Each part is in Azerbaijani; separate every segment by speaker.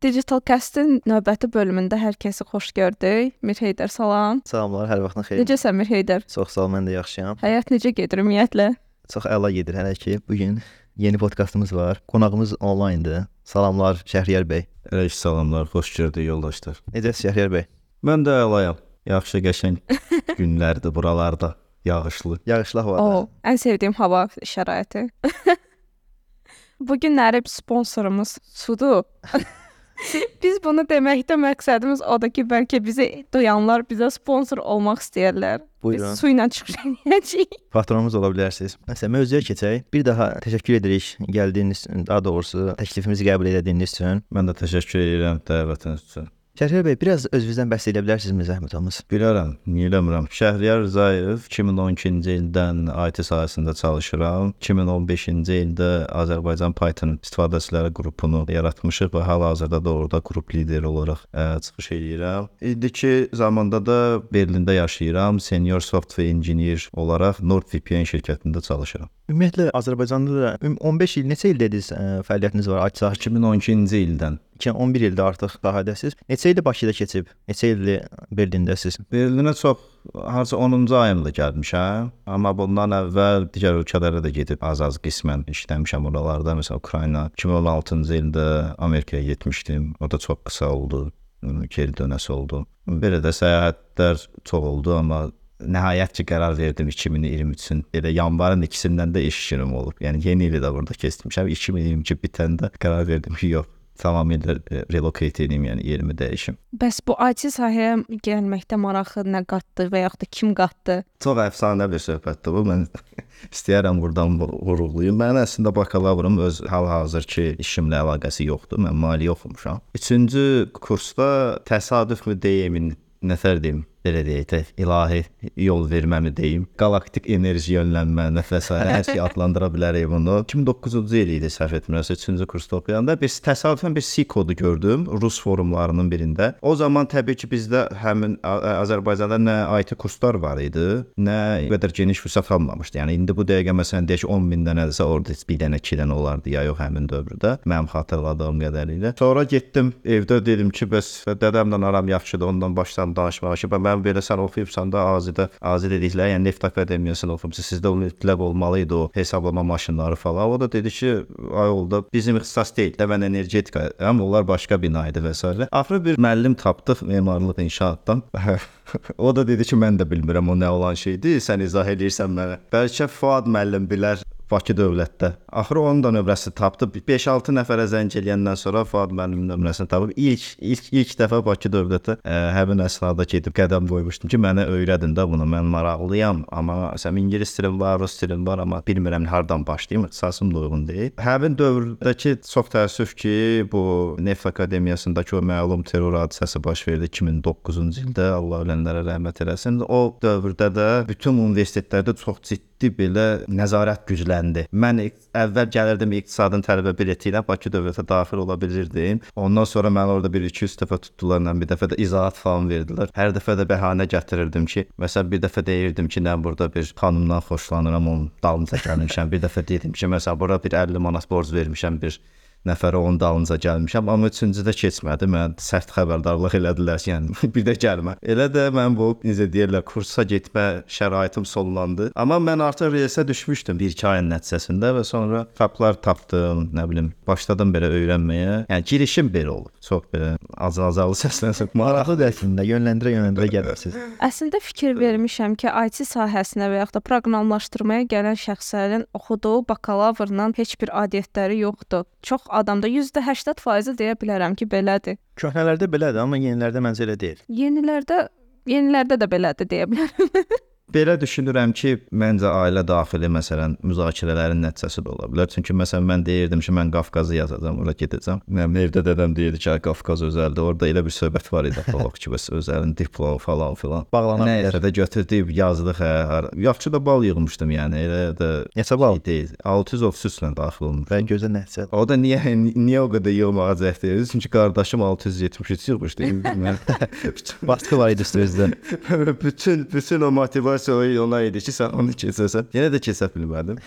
Speaker 1: Digital Cast-in növbəti bölümündə hər kəsi xoş gördük. Mir Heydər salam.
Speaker 2: Salamlar, hər vaxtın xeyir.
Speaker 1: Necəsən Mir Heydər?
Speaker 2: Çox sağ ol, mən də yaxşıyam.
Speaker 1: Həyat necə gedir ümumiyyətlə?
Speaker 2: Çox əla gedir hələ ki. Bu gün yeni podkastımız var. Qonağımız onlayndır. Salamlar Şəhriyar bəy.
Speaker 3: Əleyh salamlar, xoş gördük yoldaşlar.
Speaker 2: Necəsiz Şəhriyar bəy?
Speaker 3: Mən də əlayam. Yaxşı qəşəng günlərdir buralarda. Yağışlı.
Speaker 2: Yağışlı havada.
Speaker 1: O, ən sevdiyim hava şəraiti. Bu günləri sponsorumuz sudur. Biz bunu deməkdə məqsədimiz odur ki, bəlkə bizi duyanlar bizə sponsor olmaq istəyirlər.
Speaker 2: Buyurun.
Speaker 1: Biz su ilə çıxış edəcəyik.
Speaker 2: Patronumuz ola bilərsiniz. Nəsə mövzuya keçək. Bir daha təşəkkür edirik gəldiyiniz, daha doğrusu təklifimizi qəbul etdiyiniz üçün.
Speaker 3: Mən də təşəkkür edirəm dəvətiniz üçün.
Speaker 2: Şəhriyar bəy, biraz özünüzdən bəhs edə bilərsinizmi zəhmət olmasa?
Speaker 3: Bilərəm, niyə eləmirəm. Şəhriyar Rzayev 2012-ci ildən IT sahəsində çalışıram. 2015-ci ildə Azərbaycan Python istifadəçiləri qrupunu yaratmışıq və hal-hazırda da orada qrup lideri olaraq ə, çıxış edirəm. İndiki zamanda da Berlində yaşayıram. Senior software engineer olaraq NordVPN şirkətində çalışıram.
Speaker 2: Ümumiyyətlə Azərbaycanda da üm- 15 il neçə il dediniz ə, fəaliyyətiniz var IT sahəsində?
Speaker 3: 2012-ci ildən
Speaker 2: 11 ildir artıq sahədəsiz. Neçə ili Bakıda keçib? Neçə ildir Berlindəsiz?
Speaker 3: Berlinə çox harca 10-cu ayımda gəlmişəm, amma bundan əvvəl digər ölkələrə də gedib az-az qismən işləmişəm oralarda. Məsələn, Ukrayna 2016-cı ildə Amerikaya getmişdim. O da çox qısa oldu. Geri dönəsi oldu. Belə də səyahətlər çox oldu, amma nəhayət ki qərar verdim 2023-ün elə yanvarın 2-sindən də iş işim olub. Yəni yeni ili də burada keçmişəm. 2022 bitəndə qərar verdim ki, yox, tamamilə relocate edeyim, yəni yerimi dəyişim.
Speaker 1: Bəs bu IT sahəyə gəlməkdə marağı nə qatdı və yaxud da kim qatdı?
Speaker 3: Çox əfsanə bir söhbətdir bu. Mən istəyirəm burdan vu- vurğulayım. Mən əslində bakalavrum öz hal-hazırki işimlə əlaqəsi yoxdur. Mən maliyyə oxumuşam. 3-cü kursda təsadüfmü deyim, nətər deyim, belə deyək də, ilahi yol verməmi deyim. Galaktik enerji yönlənmə, nəfəs hər şey adlandıra bilərik bunu. 2009-cu il idi səhv etmirəmsə 3-cü kursda oxuyanda bir təsadüfən bir C kodu gördüm rus forumlarının birində. O zaman təbii ki bizdə həmin Azərbaycanda nə IT kurslar var idi, nə qədər geniş fürsət almamışdı. Yəni indi bu dəqiqə məsələn deyək ki 10 min dənədirsə orada bir dənə, iki dənə olardı ya yox həmin dövrdə. Mənim xatırladığım qədərilə. Sonra getdim evdə dedim ki, bəs dədəmlə aram yaxşıdır, ondan başladım danışmağa ki, "Bə, mən belə sən oxuyubsan da Azidə, Azi dedikləri, yəni Neft Akademiyasını oxumusan, sizdə o mütləq olmalı idi o hesablama maşınları falan. O da dedi ki, ay oldu, bizim ixtisas deyil də mən energetika, amma onlar başqa bina idi və s. Axırı bir müəllim tapdıq memarlıq inşaatdan. o da dedi ki, mən də bilmirəm o nə olan şeydir, sən izah eləyirsən mənə. Bəlkə Fuad müəllim bilər. Bakı dövlətdə. Axırı onun da nömrəsi tapdı. 5-6 nəfərə zəng eləyəndən sonra Fuad müəllimin nömrəsini tapıb ilk ilk ilk dəfə Bakı dövlətə ə, həmin əsnada gedib qədəm qoymuşdum ki, mənə öyrədin də bunu. Mən maraqlıyam, amma sən ingilis dilim var, rus dilim var, amma bilmirəm hardan başlayım. İxtisasım da uyğun deyil. Həmin dövrdəki çox təəssüf ki, bu Neft Akademiyasındakı o məlum terror hadisəsi baş verdi 2009-cu ildə. Allah ölənlərə rəhmət eləsin. O dövrdə də bütün universitetlərdə çox ciddi ciddi belə nəzarət gücləndi. Mən əvvəl gəlirdim iqtisadın tələbə bileti ilə Bakı dövlətə daxil ola bilirdim. Ondan sonra məni orada bir 200 dəfə tutdular, bir dəfə də izahat falan verdilər. Hər dəfə də bəhanə gətirirdim ki, məsələn bir dəfə deyirdim ki, mən burada bir xanımdan xoşlanıram, onun dalınca gəlmişəm. Bir dəfə dedim ki, məsələn bura bir 50 manat borc vermişəm bir nəfərə onun dalınca gəlmişəm, amma üçüncüdə keçmədi. Mən sərt xəbərdarlıq elədilər yəni bir də gəlmə. Elə də mən bu necə deyirlər, kursa getmə şəraitim sonlandı. Amma mən artıq reysə düşmüşdüm 1-2 ayın nəticəsində və sonra taplar tapdım, nə bilim, başladım belə öyrənməyə. Yəni girişim belə olub. Çox belə azal-azalı səslənsə
Speaker 2: Maraqlıdır əslində, yönləndirə-yönləndirə gəlirsiniz.
Speaker 1: Əslində fikir vermişəm ki, IT sahəsinə və yaxud da proqramlaşdırmaya gələn şəxslərin oxuduğu bakalavrla heç bir adiyyətləri yoxdur. Çox adamda %80% deyə bilərəm ki, belədir.
Speaker 2: Köhnələrdə belədir, amma yenilərdə məncə elə deyil.
Speaker 1: Yenilərdə yenilərdə də belədir deyə bilərəm.
Speaker 3: Belə düşünürəm ki, məncə ailə daxili məsələn müzakirələrin nəticəsi də ola bilər. Çünki məsələn mən deyirdim ki, mən Qafqazı yazacağam, ora gedəcəm. Mənim evdə dədəm deyirdi ki, "Ay, Qafqaz özəldir. Orada elə bir söhbət var idi xalq ki, bəs özəlin diplomu falan filan.
Speaker 2: Bağlana bilər.
Speaker 3: Də götürdük, yazdıq hə. har- Yaxşı da bal yığmışdım yəni. Elə də
Speaker 2: Neçə bal?
Speaker 3: deyil. 600 ofsusla daxil olmuş.
Speaker 2: Və gözəl nəticə.
Speaker 3: O da niyə niyə o qədər yığmağa cəhd edir? Çünki qardaşım 673 yığmışdı.
Speaker 2: Baskı var idi üstünüzdə.
Speaker 3: bütün bütün o motivasiya ona idi ki, sən onu keçəsən. Yenə də keçə bilmədim.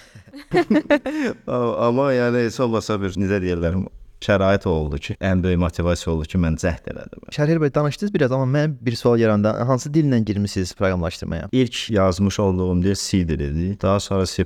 Speaker 3: A- Amma yəni heç olmasa bir necə deyirlər, şərait oldu ki, ən böyük motivasiya oldu ki, mən cəhd elədim.
Speaker 2: Şərhər bəy danışdınız biraz, amma mən bir sual yaranda hansı dillə girmisiniz proqramlaşdırmaya?
Speaker 3: İlk yazmış olduğum dil C dilidir. Daha sonra C++,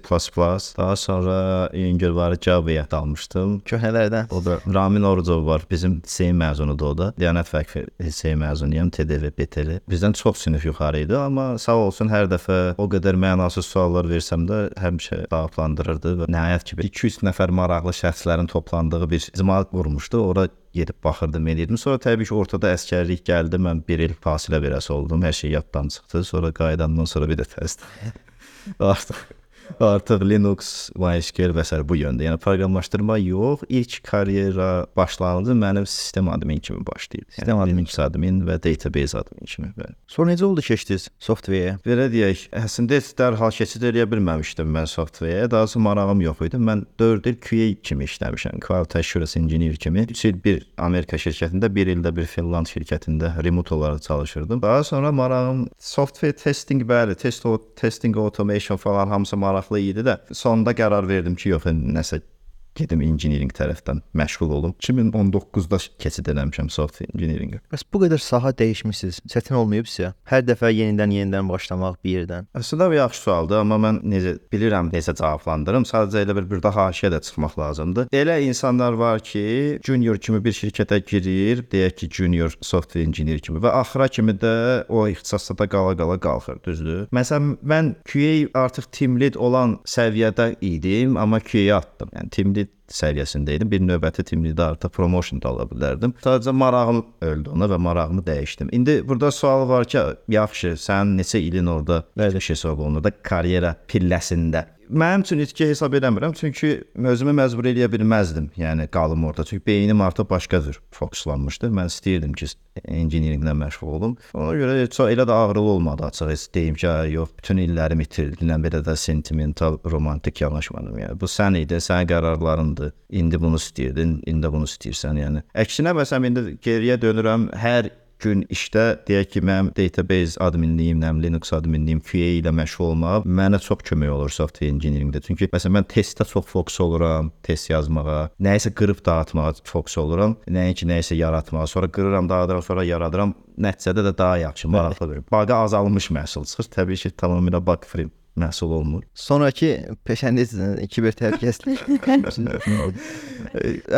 Speaker 3: daha sonra İngilizcə Java-ya dalmışdım.
Speaker 2: Köhnələrdən.
Speaker 3: O da Ramin Orucov var. Bizim lisey məzunudur o da. Diyanət Vakfı lisey məzunuyam, TDV, BTL. Bizdən çox sinif yuxarı idi, amma sağ olsun hər dəfə o qədər mənasız suallar versəm də həmişə cavablandırırdı və nəhayət ki 200 nəfər maraqlı şəxslərin toplandığı bir icma qurmuşdu. Ora gedib baxırdım, eləyirdim. Sonra təbii ki, ortada əskərlik gəldi. Mən 1 il fasilə verəsi oldum. Hər şey yaddan çıxdı. Sonra qayıdandan sonra bir də təzədən artıq artıq Linux, MySQL və s. bu yöndə. Yəni proqramlaşdırma yox, ilk karyera başlanğıcı mənim sistem admin kimi başlayıb.
Speaker 2: Sistem
Speaker 3: yəni,
Speaker 2: admin
Speaker 3: Linux admin və database admin kimi. Bəli.
Speaker 2: Sonra necə oldu keçdiniz softverə?
Speaker 3: Belə deyək, əslində dərhal keçid eləyə bilməmişdim mən softverə. Daha sonra marağım yox idi. Mən 4 il QA kimi işləmişəm. Quality Assurance Engineer kimi. 3 il bir Amerika şirkətində, 1 ildə bir Finland şirkətində remote olaraq çalışırdım. Daha sonra marağım software testing, bəli, test testing automation falan hamısı maraqlı idi də. Sonda qərar verdim ki, yox, nəsə gedim engineering tərəfdən məşğul olum. 2019-da keçid eləmişəm software engineering-ə.
Speaker 2: Bəs bu qədər sahə dəyişmisiniz. Çətin olmayıb sizə? Hər dəfə yenidən yenidən başlamaq bir yerdən.
Speaker 3: Əslində bu yaxşı sualdır, amma mən necə bilirəm necə cavablandırım. Sadəcə elə bir burada haşiyə də çıxmaq lazımdır. Elə insanlar var ki, junior kimi bir şirkətə girir, deyək ki, junior software engineer kimi və axıra kimi də o ixtisasda qala-qala qalxır, düzdür? Məsələn, mən QA artıq team lead olan səviyyədə idim, amma QA atdım. Yəni team lead səviyyəsində idim. Bir növbəti lead artıq promotion da ala bilərdim. Sadəcə marağım öldü ona və marağımı dəyişdim. İndi burada sual var ki, yaxşı, sən neçə ilin orada belə şey hesab olunur da karyera pilləsində. Mənim üçün itki hesab eləmirəm, çünki özümü məcbur eləyə bilməzdim. Yəni qalım orada. Çünki beynim artıq başqa cür fokuslanmışdı. Mən istəyirdim ki, engineeringlə məşğul olum. Ona görə heç elə də ağrılı olmadı. Heç deyim ki, "Ay, yox, bütün illərimi itirdim, belə də sentimental, romantik yanaşmadım. Yəni bu sən idin, sənin qərarlarındır. İndi bunu istəyirdin, indi bunu istəyirsən, yəni. Əksinə məsələn indi geriyə dönürəm, hər gün işdə deyək ki, mənim database adminliyim, nəm Linux adminliyim, QA ilə məşğul olmaq mənə çox kömək olur software engineeringdə. Çünki məsələn mən testdə çox fokus oluram, test yazmağa, nəyisə qırıb dağıtmağa fokus oluram, nəinki nəyisə yaratmağa. Sonra qırıram, dağıdıram, sonra yaradıram. Nəticədə də daha yaxşı, maraqlı bir. Baqa azalmış məhsul çıxır. Təbii ki, tamamilə bug free məhsul olmur.
Speaker 2: Sonrakı peşəniz kiber təhlükəsizlik.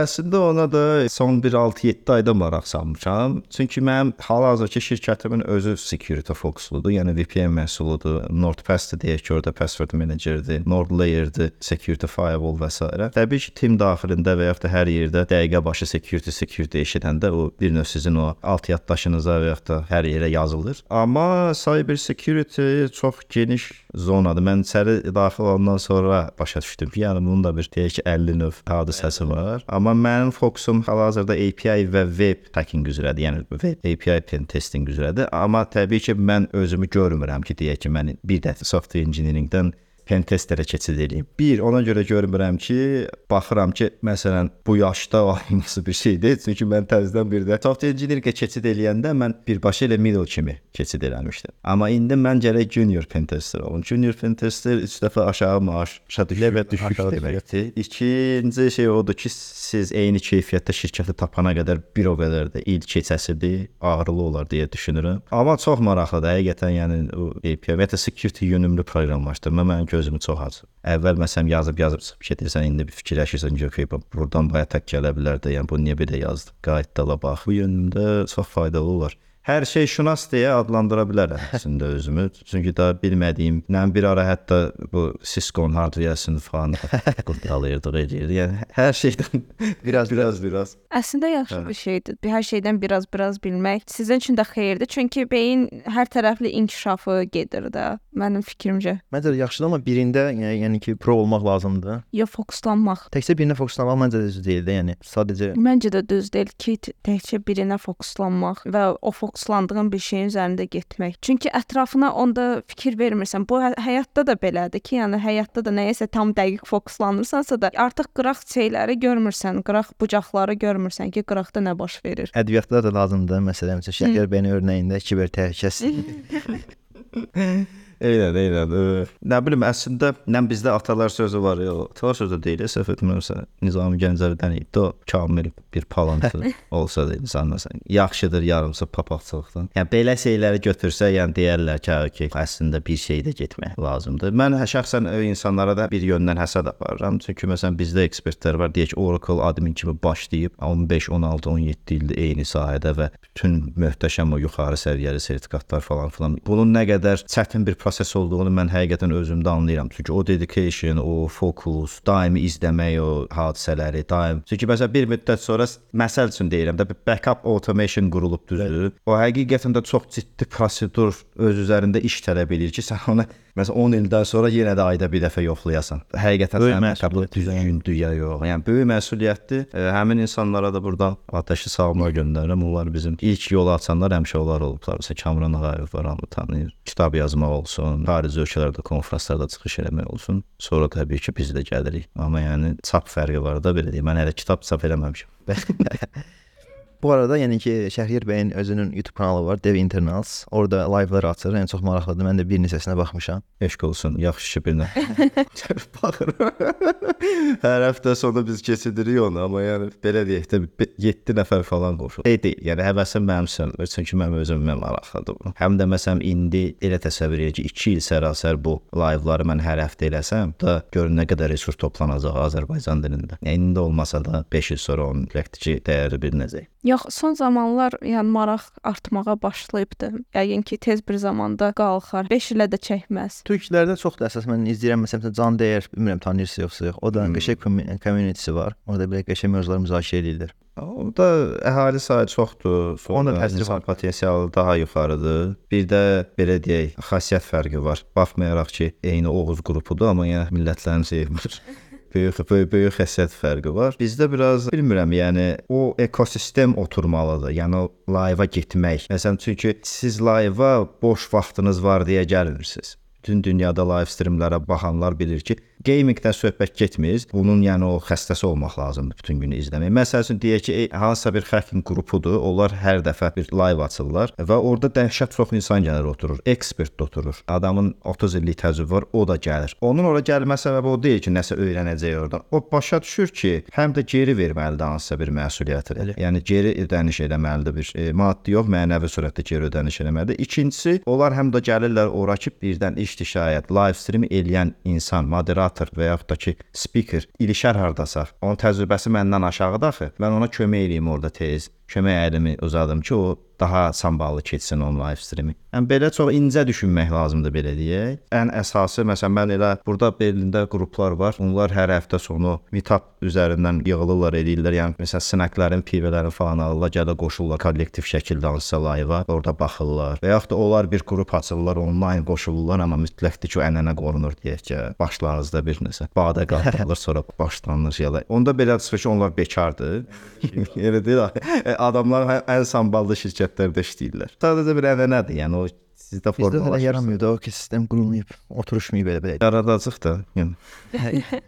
Speaker 3: Əslində ona da son 1-6-7 ayda maraq salmışam. Çünki mənim hal-hazırki şirkətimin özü security fokusludur. Yəni VPN məhsuludur. NordPass deyək ki, orada password managerdir, NordLayer'dir, security firewall və s. Təbii ki, tim daxilində və ya da hər yerdə dəqiqə başı security security eşidəndə o bir növ sizin o alt yaddaşınıza və ya da hər yerə yazılır. Amma cyber security çox geniş zonadır. Mən içəri daxil olandan sonra başa düşdüm ki, yəni bunun da bir deyək ki, 50 növ hadisəsi var. Amma mənim fokusum hal-hazırda API və web hacking üzrədir. Yəni web API pen testing üzrədir. Amma təbii ki, mən özümü görmürəm ki, deyək ki, mən bir də software engineeringdən pen testerə keçid eləyim. Bir, ona görə görmürəm ki, baxıram ki, məsələn, bu yaşda olması bir şeydir. Çünki mən təzədən bir də software engineeringə keçid eləyəndə mən birbaşa elə middle kimi keçid eləmişdim. Amma indi mən gərək junior pen tester olum. Junior pen tester 3 dəfə aşağı maaş, aşağı düşür, düşür deməkdir. İkinci şey odur ki, siz eyni keyfiyyətdə şirkəti tapana qədər bir o qədər də il keçəsidir, ağrılı olar deyə düşünürəm. Amma çox maraqlıdır həqiqətən, yəni o API və security yönümlü proqramlaşdırma mənim gözümü çox açıb. Əvvəl məsələn yazıb yazıb gedirsən, indi bir fikirləşirsən ki, okay, buradan baya tək gələ bilər də, yəni bu niyə belə yazdı? Qayıtdala bax. Bu yönümdə çox faydalı olar. Hər şey şünas deyə adlandıra bilərəm əslində özümü. Çünki daha bilmədiyim, nə bir ara hətta bu Cisco-nun hardware-sini falan qurdalayırdıq, edirdik. Yəni hər şeydən biraz biraz biraz.
Speaker 1: Əslində yaxşı bir şeydir. Bir hər şeydən biraz-biraz bilmək sizin üçün də xeyirdir. Çünki beyin hər tərəfli inkişafı gedir də, mənim fikrimcə.
Speaker 2: Məncə yaxşıdır, amma birində yəni, ki, pro olmaq lazımdır.
Speaker 1: Ya fokuslanmaq.
Speaker 2: Təkcə birinə fokuslanmaq məncə də düz deyil də, yəni sadəcə
Speaker 1: Məncə də düz deyil ki, təkcə birinə fokuslanmaq və o fokuslandığın bir şeyin üzərində getmək. Çünki ətrafına onda fikir vermirsən. Bu hə həyatda da belədir ki, yəni həyatda da nəyəsə tam dəqiq fokuslanırsansa da artıq qıraq şeyləri görmürsən, qıraq bucaqları görmürsən ki, qıraqda nə baş verir.
Speaker 2: ədəbiyyatda da lazımdır. Məsələn, Şəkər bəyin örnəyində kiber təhlükəsizlik.
Speaker 3: Eynən, eynən. Nə bilim, əslində nə bizdə atalar sözü var ya, atalar sözü deyil, səhv etmirəmsə, Nizami Gəncəvidən idi. O kamil bir palantı olsa da insan məsələn, yaxşıdır yarımsı papaqçılıqdan. Yəni belə şeyləri götürsə, yəni deyərlər ki, hə, ki, əslində bir şeydə getmək lazımdır. Mən hə- şəxsən insanlara da bir yöndən həsəd aparıram. Çünki məsələn bizdə ekspertlər var, deyək Oracle admin kimi başlayıb 15, 16, 17 ildir eyni sahədə və bütün möhtəşəm o yuxarı səviyyəli sertifikatlar falan filan. Bunun nə qədər çətin bir proses olduğunu mən həqiqətən özümdə anlayıram. Çünki o dedication, o fokus, daimi izləmək o hadisələri, daim. Çünki məsələn bir müddət sonra məsəl üçün deyirəm də backup automation qurulub düzdür. O həqiqətən də çox ciddi prosedur öz üzərində iş tələb edir ki, sən onu məsələn 10 ildən sonra yenə də ayda bir dəfə yoxlayasan. Həqiqətən
Speaker 2: Böyük məsuliyyət
Speaker 3: düzgündür ya yox. Yəni böyük məsuliyyətdir. E, həmin insanlara da buradan atəşli salamlar göndərirəm. Onlar bizim ilk yolu açanlar həmişə onlar olublar. Məsələn Kamran Ağayev var, hamı tanıyır. Kitab yazmaq olsun, xarici ölkələrdə konfranslarda çıxış eləmək olsun. Sonra təbii ki, biz də gəlirik. Amma yəni çap fərqi var da belə deyim. Mən hələ kitab çap eləməmişəm.
Speaker 2: Bu arada yəni ki, Şəhriyar bəyin özünün YouTube kanalı var, Dev Internals. Orada live-lar açır. Yəni çox maraqlıdır. Mən də bir neçəsinə baxmışam.
Speaker 3: Eşq olsun, yaxşı ki birinə. Baxıram. Hər həftə sonu biz keçidirik onu, amma yəni belə deyək də 7 nəfər falan qoşulur. Ey deyil, yəni həvəsim mənim sönmür, çünki mənim özümə maraqlıdır bu. Həm də məsələn indi elə təsəvvür edək ki, 2 il sərasər bu live-ları mən hər həftə eləsəm, da görün nə qədər resurs toplanacaq Azərbaycan dilində. Yəni indi olmasa da 5 il sonra onun praktik dəyəri bilinəcək.
Speaker 1: Yox, son zamanlar yəni maraq artmağa başlayıbdı. Yəqin ki, tez bir zamanda qalxar. 5 ilə də çəkməz.
Speaker 2: Türklərdə çoxdur əsas mən izləyirəm məsələn Can Dəyər, bilmirəm tanıyırsınız yoxsa yox. O da
Speaker 3: Hmm.
Speaker 2: qəşəng commu- community-si var. Orada belə qəşəng mövzular müzakirə edirlər.
Speaker 3: Orada əhali sayı çoxdur.
Speaker 2: Onda
Speaker 3: Onda
Speaker 2: təsiri
Speaker 3: insan
Speaker 2: var.
Speaker 3: potensialı daha yuxarıdır. Bir də belə deyək, xasiyyət fərqi var. Baxmayaraq ki, eyni Oğuz qrupudur, amma yenə millətlərini sevmir. Böyük, böyük, böyük xəssiyyət fərqi var. Bizdə biraz bilmirəm, yəni o ekosistem oturmalıdır. Yəni live-a getmək. Məsələn, çünki siz live-a boş vaxtınız var deyə gəlmirsiniz. Bütün dünyada live streamlərə baxanlar bilir ki, gamingdən söhbət getmir. Bunun yəni o xəstəsi olmaq lazımdır bütün günü izləmək. Məsəl üçün deyək ki, hansısa bir hacking qrupudur, onlar hər dəfə bir live açırlar və orada dəhşət çox insan gəlir oturur, ekspert də oturur. Adamın 30 illik təcrübə var, o da gəlir. Onun ora gəlmə səbəbi o deyil ki, nəsə öyrənəcək oradan. O başa düşür ki, həm də geri verməlidir hansısa bir məsuliyyəti. Yəni geri ödəniş eləməlidir bir e, maddi yox, mənəvi surətdə geri ödəniş eləməlidir. İkincisi, onlar həm də gəlirlər ora ki, birdən iş şayət live stream eləyən insan, moderator və yaxud da ki, speaker ilişər hardasa, onun təcrübəsi məndən aşağıdır axı. Mən ona kömək eləyim orada tez. Kömək əlimi uzadım ki, o daha samballı keçsin onun live streami. Yəni belə çox incə düşünmək lazımdır belə deyək. Ən əsası məsələn mən elə burada Berlində qruplar var. Onlar hər həftə sonu meetup üzərindən yığılırlar, eləyirlər. Yəni məsələn snakların, pivələrin falan alırlar, gələ qoşulurlar kollektiv şəkildə hansısa live-a, orada baxırlar. Və yaxud da onlar bir qrup açırlar, onlayn qoşulurlar, amma mütləqdir ki, o ənənə qorunur deyək ki, başlarınızda bir nəsə badə qaldırılır, sonra başlanılır şeylər. Onda belə çıxır ki, onlar bekardır. Elə deyil. Adamlar hə- ən samballı şirkətlərdə işləyirlər. Sadəcə bir ənənədir. Yəni o sizdə
Speaker 2: Bizdə hələ
Speaker 3: formalaşır.
Speaker 2: yaramıyor da o ki, sistem qurulmayıb, oturuşmayıb belə belə.
Speaker 3: Yaradacaq da. Yəni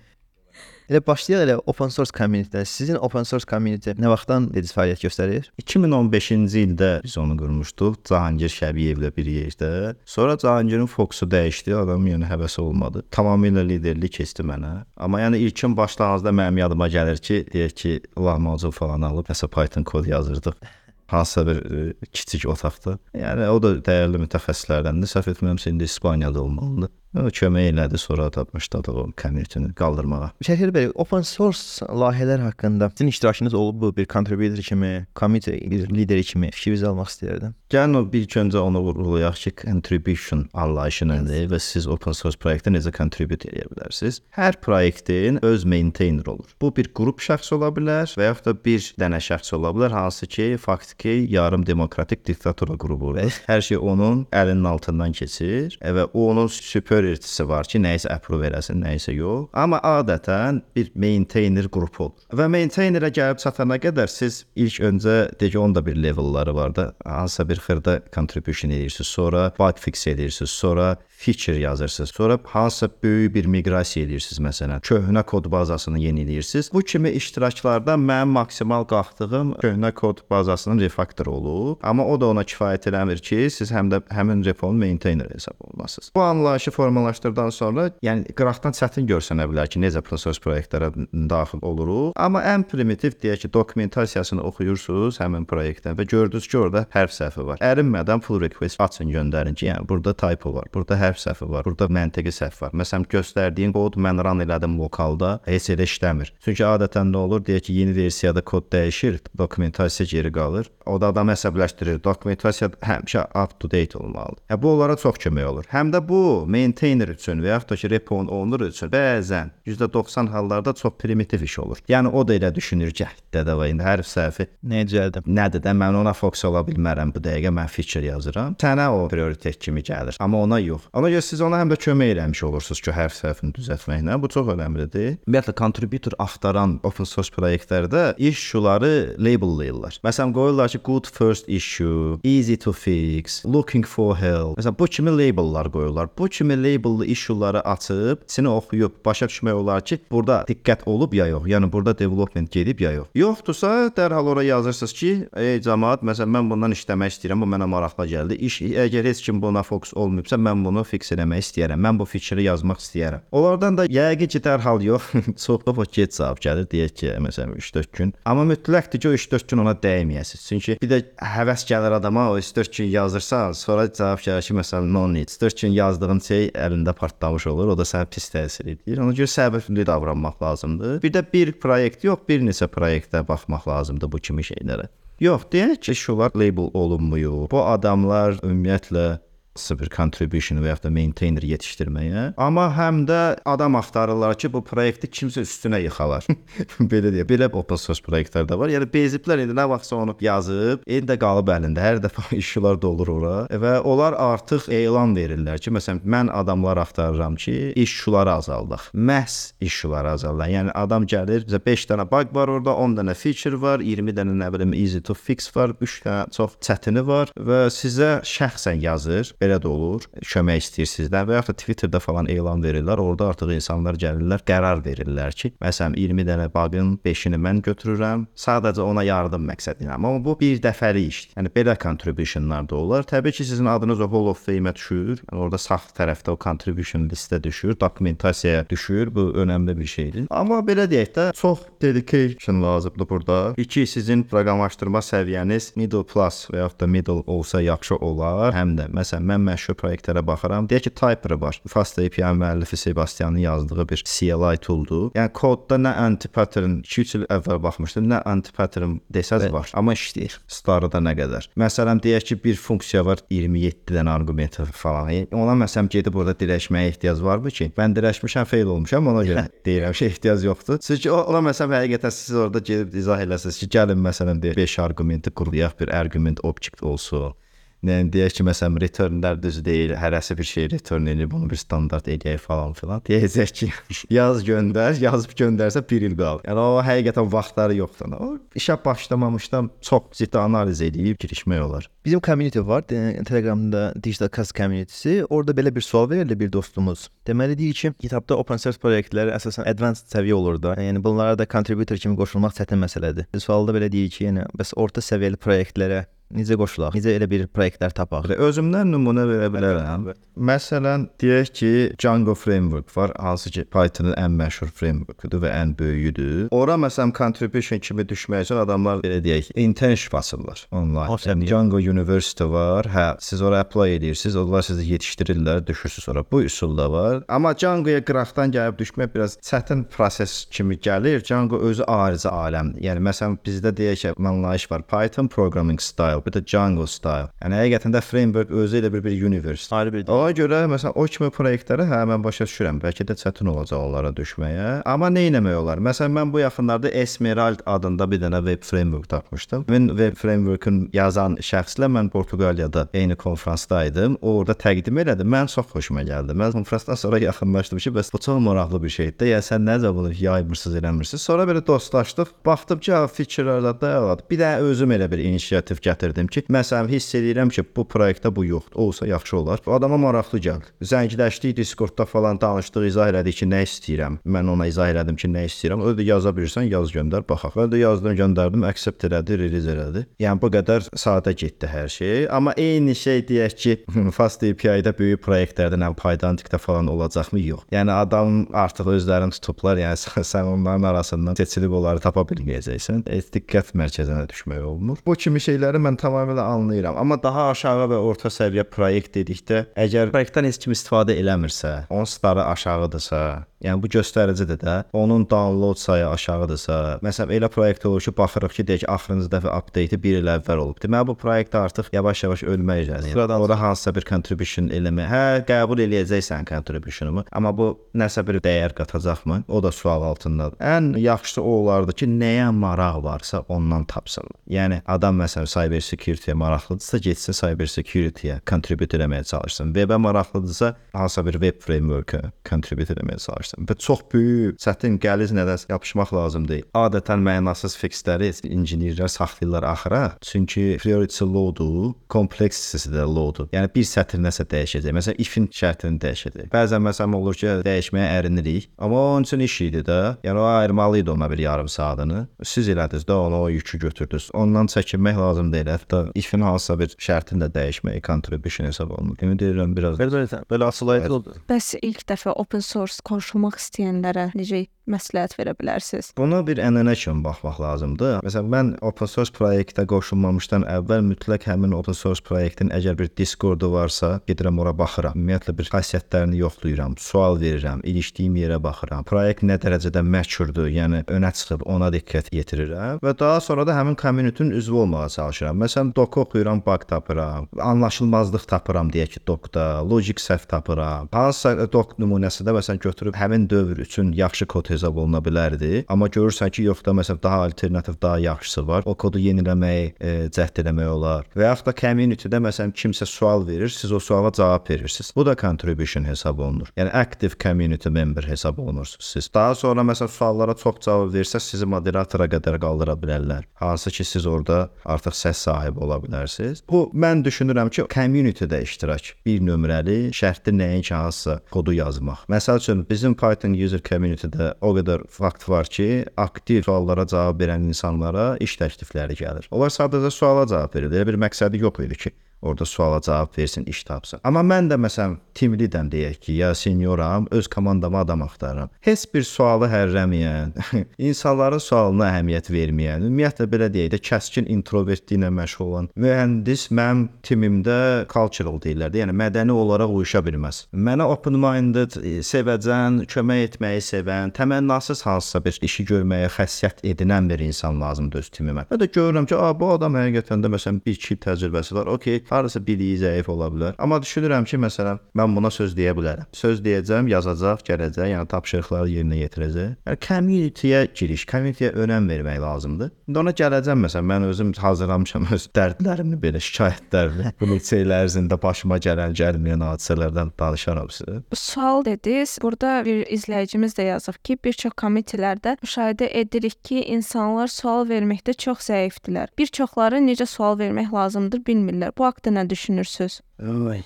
Speaker 2: Elə başlayaq elə open source community-dən. Sizin open source community nə vaxtdan dediniz fəaliyyət göstərir?
Speaker 3: 2015-ci ildə biz onu qurmuşduq Cahangir Şəbiyevlə bir yerdə. Sonra Cahangirin fokusu dəyişdi, adam yəni həvəsi olmadı. Tamamilə liderlik keçdi mənə. Amma yəni ilkin başlanğıcda mənim yadıma gəlir ki, deyək ki, lahmacun falan alıb nəsə Python kod yazırdıq. Hansısa bir e, kiçik otaqda. Yəni o da dəyərli mütəxəssislərdəndir. Səhv etmirəmsə indi İspaniyada olmalıdır. Kömək elədi, sonra tapmışdıq o community-ni qaldırmağa.
Speaker 2: Şərhlər bəy, open source layihələr haqqında sizin iştirakınız olub bu bir contributor kimi, committee lideri kimi fikrinizi almaq istəyirdim.
Speaker 3: Gəlin o bir öncə onu vurğulayaq ki, contribution anlayışı nədir və siz open source proyektə necə contribute edə bilərsiniz? Hər proyektin öz maintainer olur. Bu bir qrup şəxs ola bilər və yaxud da bir dənə şəxs ola bilər, hansı ki, faktiki yarım demokratik diktatura qrupudur. Hər şey onun əlinin altından keçir və o onun super prioritysi var ki, nəyisə approve eləsin, nəyisə yox. Amma adətən bir maintainer qrupu olur. Və maintainerə gəlib çatana qədər siz ilk öncə deyək onun da bir levelları var da, hansısa bir xırda contribution edirsiniz, sonra bug fix edirsiniz, sonra feature yazırsınız. Sonra hansısa böyük bir miqrasiya edirsiniz məsələn. Köhnə kod bazasını yeniləyirsiniz. Bu kimi iştiraklarda mənim maksimal qalxdığım köhnə kod bazasının refaktor olub, amma o da ona kifayət eləmir ki, siz həm də həmin reponun maintainer hesab olunasınız. Bu anlayışı formalaşdırdıqdan sonra, yəni qıraqdan çətin görsənə bilər ki, necə source proyektlərə daxil oluruq, amma ən primitiv deyək ki, dokumentasiyasını oxuyursunuz həmin proyektdən və gördünüz ki, orada hərf səhvi var. Ərinmədən pull request açın, göndərin ki, yəni burada typo var, burada hərf səhvi var, burada məntiqi səhv var. Məsələn, göstərdiyin kod mən run elədim lokalda, heç elə işləmir. Çünki adətən nə olur? Deyək ki, yeni versiyada kod dəyişir, dokumentasiya geri qalır. O da adam əsəbləşdirir. Dokumentasiya həmişə up to date olmalıdır. Hə bu onlara çox kömək olur. Həm də bu maintainer üçün və yaxud da ki, repo owner üçün bəzən %90 hallarda çox primitiv iş olur. Yəni o da elə düşünür ki, dədə və indi hərf səhvi
Speaker 2: düzəldim?
Speaker 3: Nədir də mən ona fokus ola bilmərəm bu dəqiqə mən feature yazıram. Sənə o prioritet kimi gəlir, amma ona yox. Ona görə siz ona həm də kömək eləmiş olursunuz ki, hərf səhvini düzəltməklə. Bu çox əhəmiylidir. Ümumiyyətlə contributor axtaran open source proyektlərdə issue-ları labellayırlar. Məsələn, qoyurlar ki, good first issue, easy to fix, looking for help. Məsələn, bu kimi labellar qoyurlar. Bu kimi labellı issue-ları açıb, səni oxuyub başa düşmək olar ki, burada diqqət olub ya yox. Yəni burada development gedib ya yox. Yoxdursa, dərhal ora yazırsınız ki, ey cəmaət, məsələn, mən bundan işləmək istəyirəm, bu mənə maraqlı gəldi. İş əgər heç kim buna fokus olmayıbsa, mən bunu fix eləmək istəyirəm. Mən bu fikri yazmaq istəyirəm. Onlardan da yəqin ki, dərhal yox, çoxlu o get cavab gəlir, deyək ki, məsələn 3-4 gün. Amma mütləqdir ki, o 3-4 gün ona dəyməyəsiniz. Çünki bir də həvəs gəlir adama, o 3-4 gün yazırsan, sonra cavab gəlir ki, məsələn no need. 4 gün yazdığın şey əlində partlamış olur, o da sənə pis təsir edir. Ona görə səbirli davranmaq lazımdır. Bir də bir proyekt yox, bir neçə proyektə baxmaq lazımdır bu kimi şeylərə. Yox, deyək ki, şular label olunmuyor. Bu adamlar ümumiyyətlə sıfır contribution və ya da maintainer yetişdirməyə. Amma həm də adam axtarırlar ki, bu proyekti kimsə üstünə yıxalar. belə deyə, belə open source proyektlər də var. Yəni beziblər indi nə vaxtsa onu yazıb, indi qalıb əlində. Hər dəfə işlər dolur ora və onlar artıq elan verirlər ki, məsələn, mən adamlar axtarıram ki, iş şuları azaldaq. Məhz iş şuları azaldaq. Yəni adam gəlir, bizə 5 dənə bug var orada, 10 dənə feature var, 20 dənə nə bilim easy to fix var, 3 dənə çox çətini var və sizə şəxsən yazır belə də olur. Kömək istəyirsinizlər və ya da Twitterdə falan elan verirlər. Orada artıq insanlar gəlirlər, qərar verirlər ki, məsələn 20 dənə bug'ın 5-ini mən götürürəm, sadəcə ona yardım məqsədi ilə. Amma bu bir dəfəlik işdir. Yəni belə contributionlar da olar. Təbii ki, sizin adınız o Hall of Fame-ə düşür. Yəni orada sağ tərəfdə o contribution listə düşür, dokumentasiyaya düşür. Bu önəmli bir şeydir. Amma belə deyək də, çox dedication lazımdır burada. İki sizin proqramlaşdırma səviyyəniz middle plus və ya da middle olsa yaxşı olar. Həm də məsələn mən məşhur proyektlərə baxıram. Deyək ki, Typer var. Fast API müəllifi Sebastianın yazdığı bir CLI tooldur. Yəni kodda nə anti-pattern 2-3 il əvvəl baxmışdım, nə anti-pattern desəz var, amma işləyir. Starda nə qədər. Məsələn, deyək ki, bir funksiya var 27 dənə arqument falan. Yəni, Ona məsələn gedib orada dirəşməyə ehtiyac varmı ki? Mən dirəşmişəm, fail olmuşam, ona görə deyirəm ki, ehtiyac yoxdur. Çünki ona məsələn həqiqətən siz orada gedib izah eləsəz ki, gəlin məsələn deyək 5 arqumenti quruyaq, bir arqument object olsun. Yəni deyək ki, məsələn, returnlər düz deyil, hərəsi bir şey return edir, bunu bir standart eləyək falan filan. Deyəcək ki, yaz göndər, yazıb göndərsə 1 il qal. Yəni o həqiqətən vaxtları yoxdur. O işə başlamamışdan çox ciddi analiz edib girişmək olar.
Speaker 2: Bizim community var, Telegramda Digital Cast communitysi. Orada belə bir sual verildi bir dostumuz. Deməli deyir ki, kitabda open source proyektlər əsasən advanced səviyyə olur da. Yəni bunlara da contributor kimi qoşulmaq çətin məsələdir. Sualda belə deyir ki, yəni bəs orta səviyyəli proyektlərə necə qoşulaq? Necə elə bir proyektlər tapaq?
Speaker 3: Özümdən nümunə verə bilərəm. Məsələn, deyək ki, Django framework var, hansı ki Python-un ən məşhur frameworkudur və ən böyüyüdür. Ora məsələn contribution kimi düşmək üçün adamlar belə deyək, internship açırlar onlayn.
Speaker 2: O səviyyə.
Speaker 3: Django University var. Hə, siz ora apply edirsiniz, onlar sizi yetişdirirlər, düşürsüz ora. Bu üsul da var. Amma Django-ya qıraqdan gəlib düşmək biraz çətin proses kimi gəlir. Django özü ayrıca aləmdir. Yəni məsələn bizdə deyək ki, anlayış var. Python programming style style, bir də Django style. Yəni həqiqətən də framework özü elə bir bir universe.
Speaker 2: Ayrı bir
Speaker 3: Ona görə məsələn o kimi proyektlərə hə mən başa düşürəm. Bəlkə də çətin olacaq onlara düşməyə. Amma nə etmək olar? Məsələn mən bu yaxınlarda Esmerald adında bir dənə web framework tapmışdım. Mən web framework'un yazan şəxslə mən Portuqaliyada eyni konfransda idim. O orada təqdim elədi. Mən çox xoşuma gəldi. Mən konfransdan sonra yaxınlaşdım ki, bəs bu çox maraqlı bir şeydir. Ya sən necə bunu yaymırsınız, eləmirsiniz? Sonra belə dostlaşdıq. Baxdım ki, feature-larda da bir də özüm elə bir inisiativ gətirdim ki, məsələn hiss edirəm ki, bu proyektdə bu yoxdur. Olsa yaxşı olar. Adama maraqlı gəl. Zəngləşdik Discordda falan danışdıq, izah elədik ki, nə istəyirəm. Mən ona izah elədim ki, nə istəyirəm. O da yaza bilirsən, yaz göndər, baxaq. Mən də yazdım, göndərdim, accept elədi, release elədi. Yəni bu qədər sadə getdi hər şey. Amma eyni şey deyək ki, Fast API-də böyük proyektlərdə nə Pydantic-də falan olacaqmı? Yox. Yəni adam artıq özlərini tutublar. Yəni sən onların arasından seçilib onları tapa bilməyəcəksən. E, diqqət mərkəzinə düşmək olmur. Bu kimi şeyləri mən tamamilə anlayıram. Amma daha aşağı və orta səviyyə proyekt dedikdə, əgər proyektdən heç kim istifadə eləmirsə, onun starı aşağıdırsa, yəni bu göstəricidir də, onun download sayı aşağıdırsa, məsələn elə proyekt olur ki, baxırıq ki, deyək axırıncı dəfə update-i 1 il əvvəl olub. Deməli bu proyekt artıq yavaş-yavaş ölmək üzrədir.
Speaker 2: Sıradan
Speaker 3: Ora hansısa bir contribution eləmə. Hə, qəbul eləyəcəksən contribution'umu, amma bu nəsə bir dəyər qatacaqmı? O da sual altındadır. Ən yaxşısı o olardı ki, nəyə maraq varsa ondan tapsın. Yəni adam məsələn cyber security-yə maraqlıdırsa, getsin cyber security-yə contribute eləməyə çalışsın. Web-ə maraqlıdırsa, hansısa bir web framework-ə contribute eləməyə çalışsın. Və çox böyük, çətin qəliz nədən yapışmaq lazım deyil. Adətən mənasız fixləri injinerlər saxlayırlar axıra, çünki priority load-u, kompleksisi də load-u. Yəni bir sətr nəsə dəyişəcək. Məsələn, if-in şərtini dəyişəcək. Bəzən məsələn olur ki, dəyişməyə ərinirik, amma onun üçün iş idi də. Yəni o ayırmalı idi ona bir yarım saatını. Siz elədiniz də onu o yükü götürdünüz. Ondan çəkinmək lazım deyil. Hətta if-in hansısa bir şərtini də dəyişmək contribution hesab olunur. Ümid edirəm biraz
Speaker 2: Belə belə, belə asılayıcı oldu.
Speaker 1: Bəs ilk dəfə open source qoşulmaq istəyənlərə necə məsləhət verə bilərsiniz?
Speaker 3: Buna bir ənənə kimi baxmaq lazımdır. Məsələn, mən open source proyektə qoşulmamışdan əvvəl mütləq həmin open source proyektin əgər bir Discord-u varsa, gedirəm ora baxıram. Ümumiyyətlə bir xassiyyətlərini yoxlayıram, sual verirəm, ilişdiyim yerə baxıram. Proyekt nə dərəcədə məchurdur, yəni önə çıxıb ona diqqət yetirirəm və daha sonra da həmin community-nin üzvü olmağa çalışıram. Məsələn, doc oxuyuram, bug tapıram, anlaşılmazlıq tapıram deyək ki, docda, logic səhv tapıram. Hansısa doc nümunəsində məsələn götürüb həmin dövr üçün yaxşı kod hesab oluna bilərdi. Amma görürsən ki, yox da məsələn daha alternativ, daha yaxşısı var. O kodu yeniləmək, e, cəhd eləmək olar. Və yaxud da community-də məsələn kimsə sual verir, siz o suala cavab verirsiniz. Bu da contribution hesab olunur. Yəni active community member hesab olunursunuz siz. Daha sonra məsələn suallara çox cavab versəz, sizi moderatora qədər qaldıra bilərlər. Hansı ki, siz orada artıq səs sahibi ola bilərsiniz. Bu mən düşünürəm ki, community-də iştirak bir nömrəli şərtli nəinki hansısa kodu yazmaq. Məsəl üçün bizim Python user community-də o qədər fakt var ki, aktiv suallara cavab verən insanlara iş təklifləri gəlir. Onlar sadəcə suala cavab verir. Elə bir məqsədi yox idi ki, orada suala cavab versin, iş tapsın. Amma mən də məsələn team leaderəm deyək ki, ya senioram, öz komandama adam axtarıram. Heç bir sualı hərrəməyən, insanların sualına əhəmiyyət verməyən, ümumiyyətlə belə deyək də kəskin introvertliklə məşğul olan mühəndis mənim timimdə cultural deyirlər də, yəni mədəni olaraq uyuşa bilməz. Mənə open-minded, e, sevəcən, kömək etməyi sevən, təmənnasız hansısa bir işi görməyə xəssiyyət edinən bir insan lazımdır öz timimə. Və də görürəm ki, a, bu adam həqiqətən də məsələn 1-2 il təcrübəsi var. Okay, hardasa biliyi zəif ola bilər. Amma düşünürəm ki, məsələn, mən buna söz deyə bilərəm. Söz deyəcəm, yazacaq, gələcək, yəni tapşırıqları yerinə yetirəcək. Yəni community-yə giriş, community-yə önəm vermək lazımdır. İndi ona gələcəm məsələn, mən özüm hazırlamışam öz dərdlərimi, belə şikayətlərimi, bu neçə il ərzində başıma gələn, gəlməyən hadisələrdən danışaram sizə.
Speaker 1: Sual dediniz. Burada bir izləyicimiz də yazıb ki, bir çox komitələrdə müşahidə edirik ki, insanlar sual verməkdə çox zəifdirlər. Bir çoxları necə sual vermək lazımdır bilmirlər. Bu haqqda nə düşünürsüz?
Speaker 3: Oy.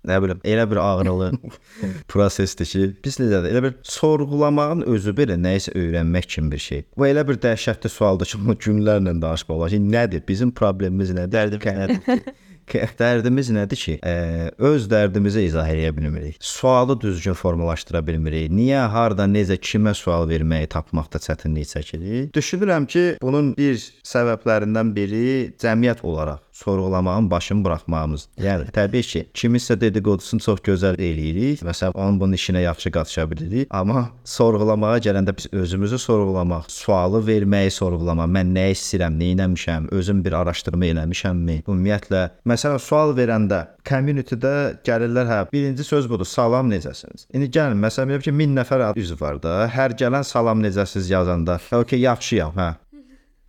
Speaker 3: Nə bilim, elə bir ağrılı prosesdir ki, biz necədir? Elə bir sorğulamağın özü belə nə isə öyrənmək kimi bir şey. Bu elə bir dəhşətli sualdır ki, bunu günlərlə danışmaq olar ki, nədir? Bizim problemimiz nədir? Dərdim nədir? Dərdimiz nədir ki, ə, öz dərdimizi izah edə bilmirik. Sualı düzgün formalaşdıra bilmirik. Niyə, harda, necə, kimə sual verməyi tapmaqda çətinlik çəkirik? Düşünürəm ki, bunun bir səbəblərindən biri cəmiyyət olaraq sorğulamağın başını buraxmağımız. Yəni təbii ki, kimisə dediqodusunu çox gözəl eləyirik. Məsələn, onun bunun işinə yaxşı qatışa bilirik, amma sorğulamağa gələndə biz özümüzü sorğulamaq, sualı verməyi sorğulamaq, mən nə istəyirəm, nə etmişəm, özüm bir araşdırma eləmişəmmi? Ümumiyyətlə, məsələn, sual verəndə community-də gəlirlər, hə, birinci söz budur, salam necəsiniz? İndi gəlin, məsələn, belə ki, 1000 nəfər üzv var da, hər gələn salam necəsiz yazanda, okay, yaxşıyam, hə.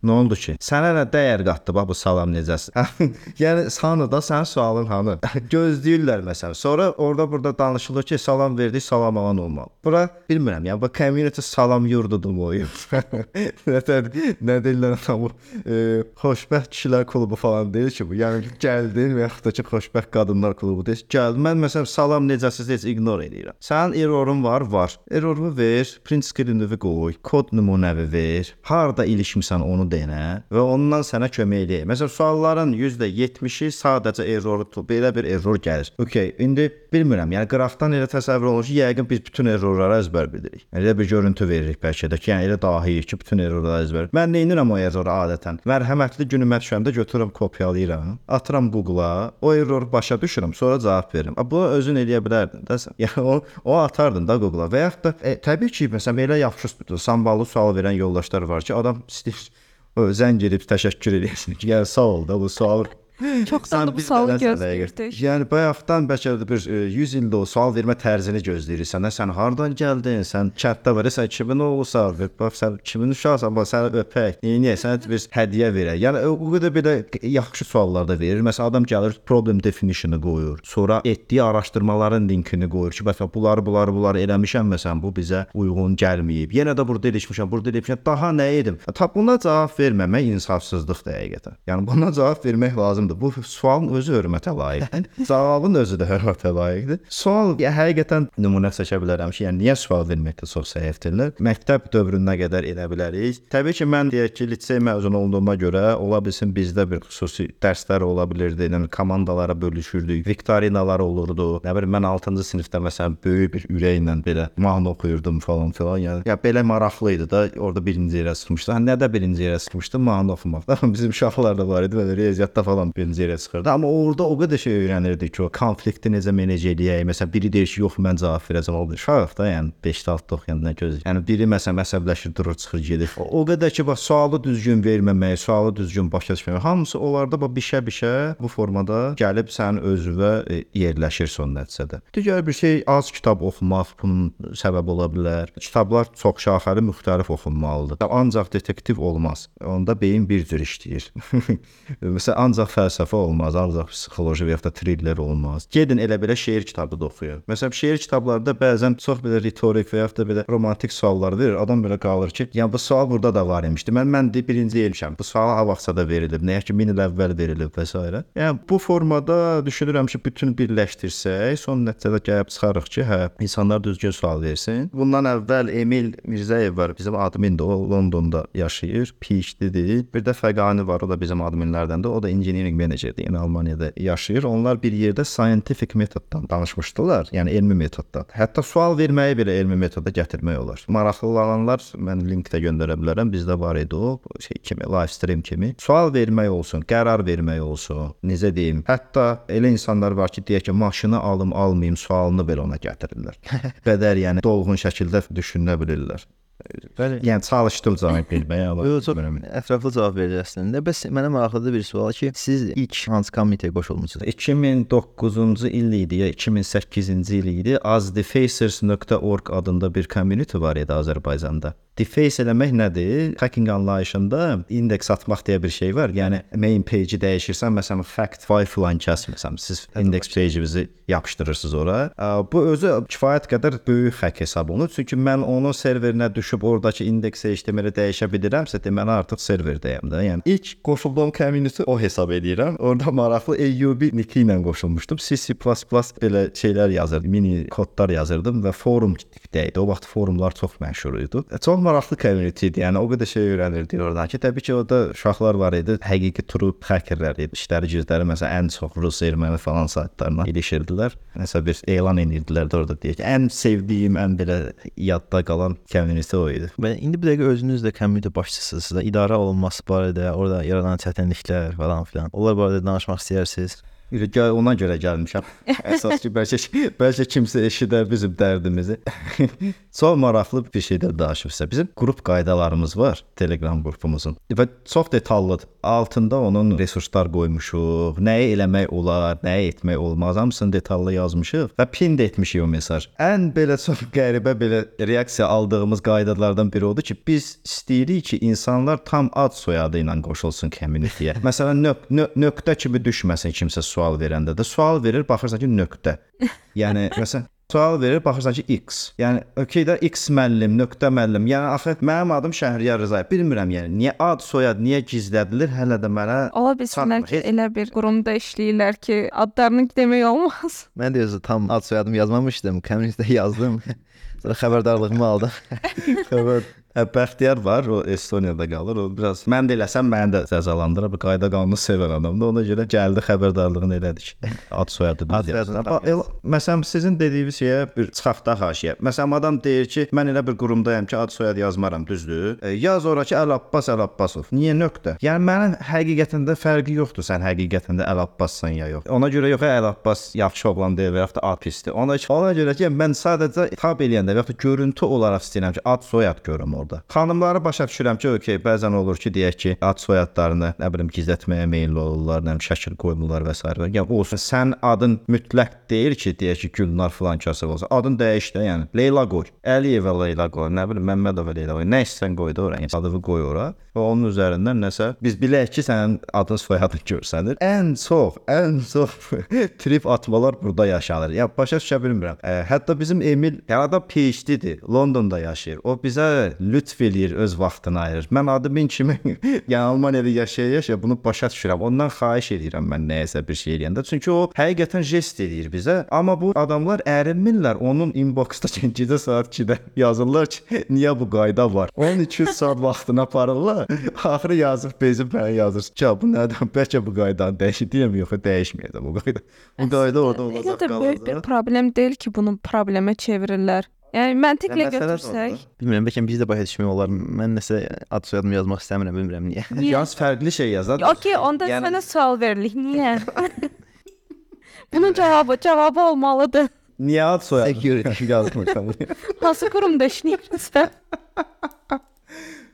Speaker 3: Nə oldu ki? Sənə nə dəyər qatdı bax bu salam necəsən? yəni sanı da sənin sualın hanı? Gözləyirlər məsələn. Sonra orada burada danışılır ki, salam verdik, salam alan olmalı. Bura bilmirəm, yəni bu community salam yurdudur mu? Nətər nə deyirlər bu e, xoşbəxt kişilər klubu falan deyil ki bu. Yəni gəldin və yaxud da ki, xoşbəxt qadınlar klubu deyil. Gəldim mən məsələn salam necəsiz heç ignore edirəm. Sənin errorun var, var. Erroru ver, print screen-ını qoy, kod nümunəvi ver. Harda ilişmisən onu denə və ondan sənə kömək eləyir. Məsələn, sualların %70-i sadəcə error belə bir error gəlir. Okay, indi bilmirəm, yəni qrafdan elə təsəvvür olunur ki, yəqin biz bütün errorları əzbər bilirik. Yəni, elə bir görüntü veririk bəlkə də ki, yəni elə dahiyik ki, bütün errorları əzbər. Mən nə edirəm o erroru adətən? Mərhəmətli günümə düşəndə götürürəm, kopyalayıram, atıram Google-a, o erroru başa düşürəm, sonra cavab verirəm. Bu özün eləyə bilərdin də sən. Yəni o, o atardın da Google-a və yaxud da e, təbii ki, məsələn elə yaxşı samballı sual verən yoldaşlar var ki, adam istəyir zəng edib təşəkkür edirsən ki, yəni sağ ol da bu sual
Speaker 1: Çoxdan da bu sualı gözləyirdik.
Speaker 3: Yəni bayaqdan bəlkə də bir e, 100 ildə o sual vermə tərzini gözləyirsən. Sən hardan gəldin? Sən kənddə varsan, kimin oğlusan? Bax sən kimin uşaqsan? Bax səni öpək. Niyə sənə bir hədiyyə verək? Yəni o qədər belə yaxşı suallar da verir. Məsələn adam gəlir problem definition-ı qoyur. Sonra etdiyi araşdırmaların linkini qoyur ki, məsələn bunları, bunları, bunları eləmişəm məsələn bu bizə uyğun gəlməyib. Yenə də burada ilişmişəm, burada ilişmişəm. Daha nə edim? Tap buna cavab verməmək insafsızlıqdır həqiqətən. Yəni buna cavab vermək lazımdır. Bu sualın özü hörmətə layiqdir. Cavabın özü də hörmətə layiqdir. Sual ya, həqiqətən nümunə çəkə bilərəm ki, yəni niyə sual verməkdə çox səhvdirlər? Məktəb dövrünə qədər edə bilərik. Təbii ki, mən deyək ki, lisey məzun olduğuma görə ola bilsin bizdə bir xüsusi dərslər ola bilirdi. Yəni komandalara bölüşürdük, viktorinalar olurdu. Nə bilim mən 6-cı sinifdə məsələn böyük bir ürəklə belə mahnı oxuyurdum falan filan. Yəni ya belə maraqlı idi da, orada birinci yerə çıxmışdı. Hə, nədə birinci yerə çıxmışdım? Mahnı oxumaqda. Bizim uşaqlar da var idi, belə riyaziyyatda falan birinci yerə çıxırdı. Amma orada o qədər şey öyrənirdik ki, o konflikti necə menec eləyək. Məsələn, biri deyir ki, yox mən cavab verəcəm. O uşaq da, yəni 5-6 oxuyanda nə gözləyir. Yəni biri məsələn əsəbləşir, durur, çıxır gedir. O, o qədər ki, bax sualı düzgün verməmək, sualı düzgün başa düşməmək. Hamısı onlarda bax bişə-bişə bu formada gəlib sənin özünə e, yerləşir son nəticədə. Digər bir şey az kitab oxumaq bunun səbəbi ola bilər. Kitablar çox şaxəli, müxtəlif oxunmalıdır. Ancaq detektiv olmaz. Onda beyin bir cür işləyir. Məsələn, ancaq fəlsəfə olmaz, ancaq psixoloji və ya da triller olmaz. Gedin elə belə şeir kitabı da oxuyun. Məsələn, şeir kitablarında bəzən çox belə ritorik və ya da belə romantik suallar verir. Adam belə qalır ki, yəni bu sual burada da var imişdi. Mən mən də birinci elmişəm. Bu sual ha vaxtsa da verilib, nəyə ki 1000 il əvvəl verilib və s. Yəni bu formada düşünürəm ki, bütün birləşdirsək, son nəticədə gəlib çıxarıq ki, hə, insanlar düzgün sual versin. Bundan əvvəl Emil Mirzəyev var, bizim admindir, o Londonda yaşayır, PhD-dir. Bir də Fəqani var, o da bizim adminlərdəndir. O da engineering managerdir, yəni Almaniyada yaşayır. Onlar bir yerdə scientific metoddan danışmışdılar, yəni elmi metoddan. Hətta sual verməyi belə elmi metoda gətirmək olar. Maraqlı olanlar mən linkdə göndərə bilərəm. Bizdə var idi o şey kimi, live stream kimi. Sual vermək olsun, qərar vermək olsun. Necə deyim? Hətta elə insanlar var ki, deyək ki, maşını alım, almayım sualını belə ona gətirirlər. qədər yəni dolğun şəkildə düşünə bilirlər.
Speaker 2: Bəli.
Speaker 3: Yəni çalışdım cavab verməyə,
Speaker 2: Yox, çox ətraflı cavab verir əslində. Bəs mənə maraqlıdır bir sual ki, siz ilk hansı komitəyə qoşulmusunuz?
Speaker 3: 2009-cu il idi ya 2008-ci il idi. azdefacers.org adında bir community var idi Azərbaycanda. Deface eləmək nədir? Hacking anlayışında indeks atmaq deyə bir şey var. Yəni main page-i dəyişirsən, məsələn, fact 5 filan kəs məsələn, siz indeks page-imizi yapışdırırsınız ora. Bu özü kifayət qədər böyük hack hesab olunur. Çünki mən onun serverinə düşüb oradakı indeks HTML-i dəyişə bilirəmsə, deməli artıq serverdəyəm də. Yəni ilk qoşulduğum community o hesab edirəm. Orada maraqlı AUB niki ilə qoşulmuşdum. C++ belə şeylər yazırdım, mini kodlar yazırdım və forum tipdə idi. O vaxt forumlar çox məşhur idi. Çox maraqlı community idi. Yəni o qədər şey öyrənirdik oradan ki, təbii ki, orada uşaqlar var idi, həqiqi true hackerlər idi. İşləri gücləri məsələn ən çox rus, erməni falan saytlarına ilişirdilər. Nəsə bir elan edirdilər də orada deyək. Ən sevdiyim, ən belə yadda qalan community o idi.
Speaker 2: Və indi bu dəqiqə özünüz də community başçısınız da, idarə olunması barədə, orada yaranan çətinliklər falan filan. Onlar barədə danışmaq istəyirsiniz.
Speaker 3: Elə gəl ona görə gəlmişəm. Əsas ki, bəlkə bəlkə kimsə eşidər bizim dərdimizi. çox maraqlı bir şeydə danışıb sizə. Bizim qrup qaydalarımız var Telegram qrupumuzun. Və çox detallıdır. Altında onun resurslar qoymuşuq. Nəyi eləmək olar, nəyi etmək olmaz, hamısını detallı yazmışıq və pin də etmişik o mesaj. Ən belə çox qəribə belə reaksiya aldığımız qaydalardan biri odur ki, biz istəyirik ki, insanlar tam ad soyadı ilə qoşulsun community-yə. Məsələn, nök nö nöqtə kimi düşməsin kimsə sual verəndə də. Sual verir, baxırsan ki, nöqtə. Yəni məsələn Sual verir, baxırsan ki, X. Yəni okey də X müəllim, nöqtə müəllim. Yəni axı mənim adım Şəhriyar Rızayev. Bilmirəm yəni niyə ad, soyad niyə gizlədilir hələ də mənə
Speaker 1: Ola bilsinlər ki,
Speaker 3: heç-
Speaker 1: elə bir qurumda işləyirlər ki, adlarını demək olmaz.
Speaker 2: Mən də özü tam ad soyadımı yazmamışdım, community-də yazdım. Sonra xəbərdarlığımı aldım.
Speaker 3: Xəbər Bəxtiyar var, o Estoniyada qalır. O biraz mən də eləsəm məni də cəzalandıra. Bu qayda qanunu sevən adamdır. Ona görə gəldi xəbərdarlığını elədik. Ad soyadı elə- Məsələn sizin dediyiniz şeyə bir çıxaq da haşiyə. Məsələn adam deyir ki, mən elə bir qurumdayam ki, ad soyad yazmaram, düzdür? E, yaz ora ki, Əl Abbas Əl Abbasov. Niyə nöqtə? Yəni mənim həqiqətində fərqi yoxdur. Sən həqiqətində Əl Abbassan ya yox. Ona görə yox, Əl Abbas yaxşı oğlan deyil və yaxud da ad pisdir. Ona ona görə ki, mən sadəcə tab eləyəndə və yaxud da görüntü olaraq istəyirəm ki, ad soyad görüm orada. Xanımları başa düşürəm ki, okey, bəzən olur ki, deyək ki, ad soyadlarını nə bilim gizlətməyə meyilli olurlar, nə bilim şəkil qoymurlar və s. Yəni olsun, sən adın mütləq deyil ki, deyək ki, Gülnar filan kasıb olsa. Adın dəyiş də, yəni Leyla qoy. Əliyeva Leyla qoy, nə bilim Məmmədova Leyla qoy. Nə istəsən qoy da ora, yəni adını qoy ora və onun üzərindən nəsə biz bilək ki, sənin adın soyadın görsənir. Ən çox, ən çox trip atmalar burada yaşanır. Ya başa düşə bilmirəm. Ə, hətta bizim Emil, adam PhD-dir, Londonda yaşayır. O bizə lütf eləyir, öz vaxtını ayırır. Mən adımın kimi yəni Almaniyada yaşaya-yaşaya bunu başa düşürəm. Ondan xahiş edirəm mən nəyəsə bir şey eləyəndə. Çünki o həqiqətən jest eləyir bizə. Amma bu adamlar ərinmirlər. Onun inboxda gecə saat 2-də yazırlar ki, niyə bu qayda var? 12 saat vaxtını aparırlar. Axırı yazıb bezib mənə yazır ki, bu nədən? Bəlkə bu qaydanı dəyişdirəm yox, dəyişməyəcək bu qayda. Bu qayda orada olacaq qalacaq.
Speaker 1: problem deyil ki, bunu problemə çevirirlər. Yəni məntiqlə
Speaker 3: məsələ də
Speaker 1: götürsək,
Speaker 3: orada.
Speaker 2: Bilmirəm, bəlkə biz də başa düşmək olar. Mən nəsə ad soyadımı yazmaq istəmirəm, bilmirəm niyə.
Speaker 3: Yalnız fərqli şey yazar.
Speaker 1: okey, onda
Speaker 3: Yəni-
Speaker 1: sənə sual veririk. Niyə? Bunun cavabı, cavabı olmalıdır.
Speaker 3: Niyə ad soyadı
Speaker 2: Security.
Speaker 3: yazmırsan?
Speaker 1: Hansı qurumda işləyirsən?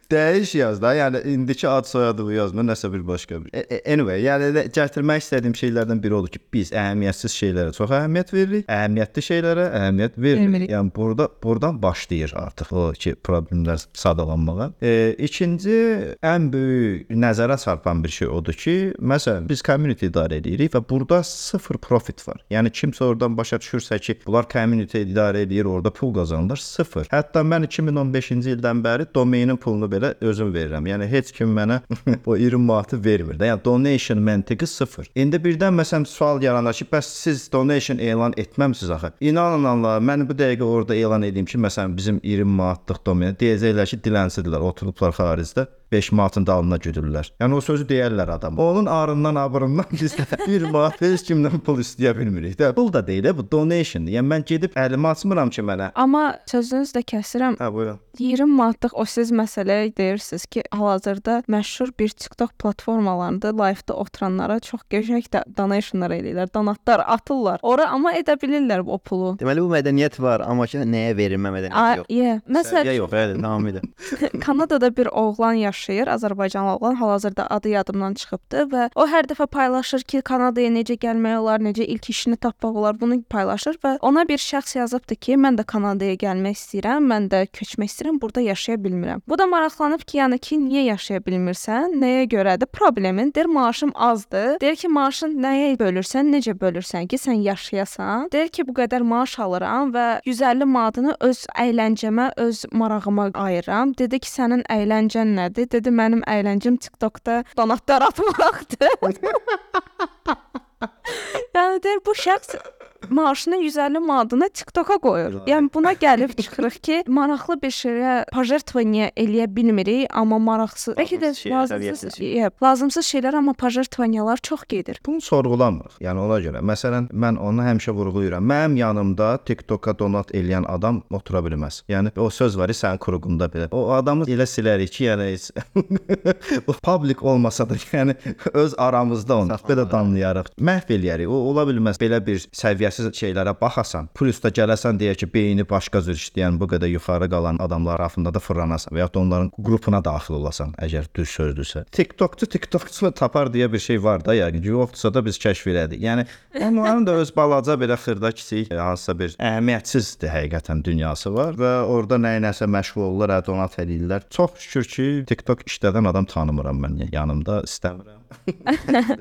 Speaker 3: Dəyiş yaz da. Yəni indiki ad soyadı yazma, nəsə bir başqa bir. E, e, anyway, yəni gətirmək istədiyim şeylərdən biri odur ki, biz əhəmiyyətsiz şeylərə çox əhəmiyyət veririk, əhəmiyyətli şeylərə əhəmiyyət vermirik. Yəni burada buradan başlayır artıq o ki, problemlər sadalanmağa. E, ikinci ən böyük nəzərə çarpan bir şey odur ki, məsələn, biz community idarə edirik və burada sıfır profit var. Yəni kimsə oradan başa düşürsə ki, bunlar community idarə edir, orada pul qazanırlar, sıfır. Hətta mən 2015-ci ildən bəri domeinin pulunu belə özüm verirəm. Yəni heç kim mənə o 20 manatı vermir də. Yəni donation məntiqi sıfır. İndi birdən məsələn sual yaranar ki, bəs siz donation elan etməmisiz axı. İnanın Allah, mən bu dəqiqə orada elan edeyim ki, məsələn bizim 20 manatlıq domen deyəcəklər ki, dilənçidirlər, oturublar xaricdə. 5 manatın dalına güdürlər. Yəni o sözü deyərlər adam. Onun arından, abırından biz 1 manat heç kimdən pul istəyə bilmirik də. Pul da deyil, bu donationdur. Yəni mən gedib əlimi açmıram ki mənə.
Speaker 1: Amma sözünüzü də kəsirəm.
Speaker 3: Hə, buyurun.
Speaker 1: 20 manatlıq o siz məsələ deyirsiniz ki, hal-hazırda məşhur bir TikTok platformalarında live-da oturanlara çox qəşəng də donationlar eləyirlər, donatlar atırlar. Ora amma edə bilirlər o pulu.
Speaker 2: Deməli bu mədəniyyət var, amma ki nəyə verilmə mədəniyyəti yox.
Speaker 1: yeah. Məsələn,
Speaker 2: yox, bəli, davam edin.
Speaker 1: Kanadada bir oğlan yaşayır, Azərbaycanlı oğlan, hal-hazırda adı yadımdan çıxıbdı və o hər dəfə paylaşır ki, Kanadaya necə gəlmək olar, necə ilk işini tapmaq olar, bunu paylaşır və ona bir şəxs yazıbdı ki, mən də Kanadaya gəlmək istəyirəm, mən də köçmək istəyirəm, burada yaşaya bilmirəm. Bu da maraqlanıb ki, yəni ki, niyə yaşaya bilmirsən? Nəyə görədir? Problemin deyir, maaşım azdır. Deyir ki, maaşın nəyə bölürsən, necə bölürsən ki, sən yaşayasan? Deyir ki, bu qədər maaş alıram və 150 manatını öz əyləncəmə, öz marağıma ayıram. Dedi ki, sənin əyləncən nədir? Dedi, mənim əyləncəm TikTokda donatlar atmaqdır. yəni deyir, bu şəxs maaşını 150 manatını TikToka qoyur. Yəni buna gəlib çıxırıq ki, maraqlı bir şeyə pajertvaniya eləyə bilmirik, amma maraqsız. Bəlkə də
Speaker 2: Lazımsız şeylər,
Speaker 1: lazımsız, şeylər amma pajertvaniyalar çox gedir.
Speaker 3: Bunu sorğulamırıq. Yəni ona görə məsələn mən onu həmişə vurğulayıram. Mənim yanımda TikToka donat eləyən adam otura bilməz. Yəni o söz var, sənin kruqunda belə. O adamı elə silərik ki, yəni public olmasa da, yəni öz aramızda onu belə danlayarıq. Məhv eləyərik. O ola bilməz. Belə bir səviyyəsiz şeylərə baxasan, plus da gələsən deyə ki, beyni başqa cür işləyən bu qədər yuxarı qalan adamlar arasında da fırlanasan və ya da onların qrupuna daxil olasan, əgər düz sözdürsə. TikTokçu TikTokçu tapar deyə bir şey var da, yəni yoxdursa da biz kəşf elədik. Yəni onların da öz balaca belə xırda kiçik e, hansısa bir əhəmiyyətsizdir həqiqətən dünyası var və orada nə-nəsə məşğul olurlar, donat eləyirlər. Çox şükür ki, TikTok işlədən adam tanımıram mən yanımda, istəmirəm.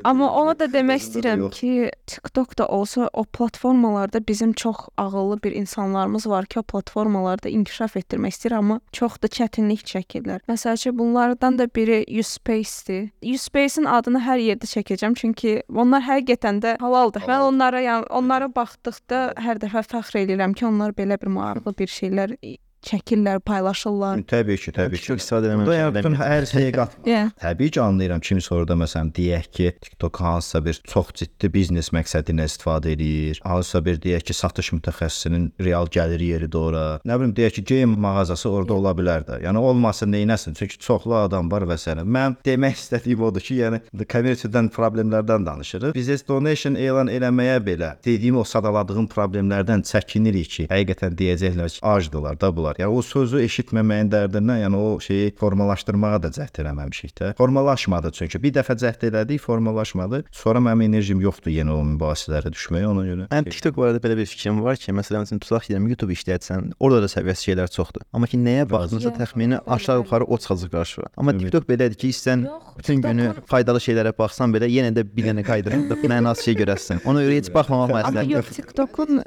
Speaker 1: Amma ona da demək istəyirəm ki, TikTok da olsa o platformalarda bizim çox ağıllı bir insanlarımız var ki, o platformalarda inkişaf etdirmək istəyir, amma çox da çətinlik çəkirlər. Məsəl üçün bunlardan da biri Uspace-dir. Uspace-in adını hər yerdə çəkəcəm çünki onlar həqiqətən də halaldır. Mən onlara yəni onlara baxdıqda hər dəfə fəxr edirəm ki, onlar belə bir maraqlı bir şeylər çəkirlər, paylaşırlar.
Speaker 3: Təbii ki, təbii ki.
Speaker 2: Çox istifadə eləmək.
Speaker 3: Yəni bütün hər şeyi qat.
Speaker 1: Yeah.
Speaker 3: Təbii ki, anlayıram kimsə orada məsələn deyək ki, TikTok hansısa bir çox ciddi biznes məqsədi ilə istifadə edir. Hansısa bir deyək ki, satış mütəxəssisinin real gəliri yeridir ora. Nə bilim deyək ki, geyim mağazası orada ola bilər də. Yəni olmasa neynəsin? Çünki çoxlu adam var və sənə. Mən demək istədiyim odur ki, yəni community-dən problemlərdən danışırıq. Biz heç donation elan eləməyə belə dediyim o sadaladığım problemlərdən çəkinirik ki, həqiqətən deyəcəklər ki, acdılar da bunlar. Yəni o sözü eşitməməyin dərdindən, yəni o şeyi formalaşdırmağa da cəhd eləməmişik də. Formalaşmadı çünki bir dəfə cəhd elədik, formalaşmadı. Sonra mənim enerjim yoxdur yenə o mübahisələrə düşməyə ona görə.
Speaker 2: Mənim TikTok barədə belə bir fikrim var ki, məsələn, üçün tutaq ki, deyirəm, YouTube işləyirsən, orada da səviyyəsiz şeylər çoxdur. Amma ki, nəyə baxdınsa təxmini
Speaker 1: belə
Speaker 2: aşağı-yuxarı o çıxacaq qarşıya. Amma. TikTok belədir ki, istən bütün günü faydalı şeylərə baxsan belə yenə də bir dənə qaydırıb mənasız şey görəsən. Ona görə heç baxmamaq məsləhətdir.
Speaker 1: yox, TikTokun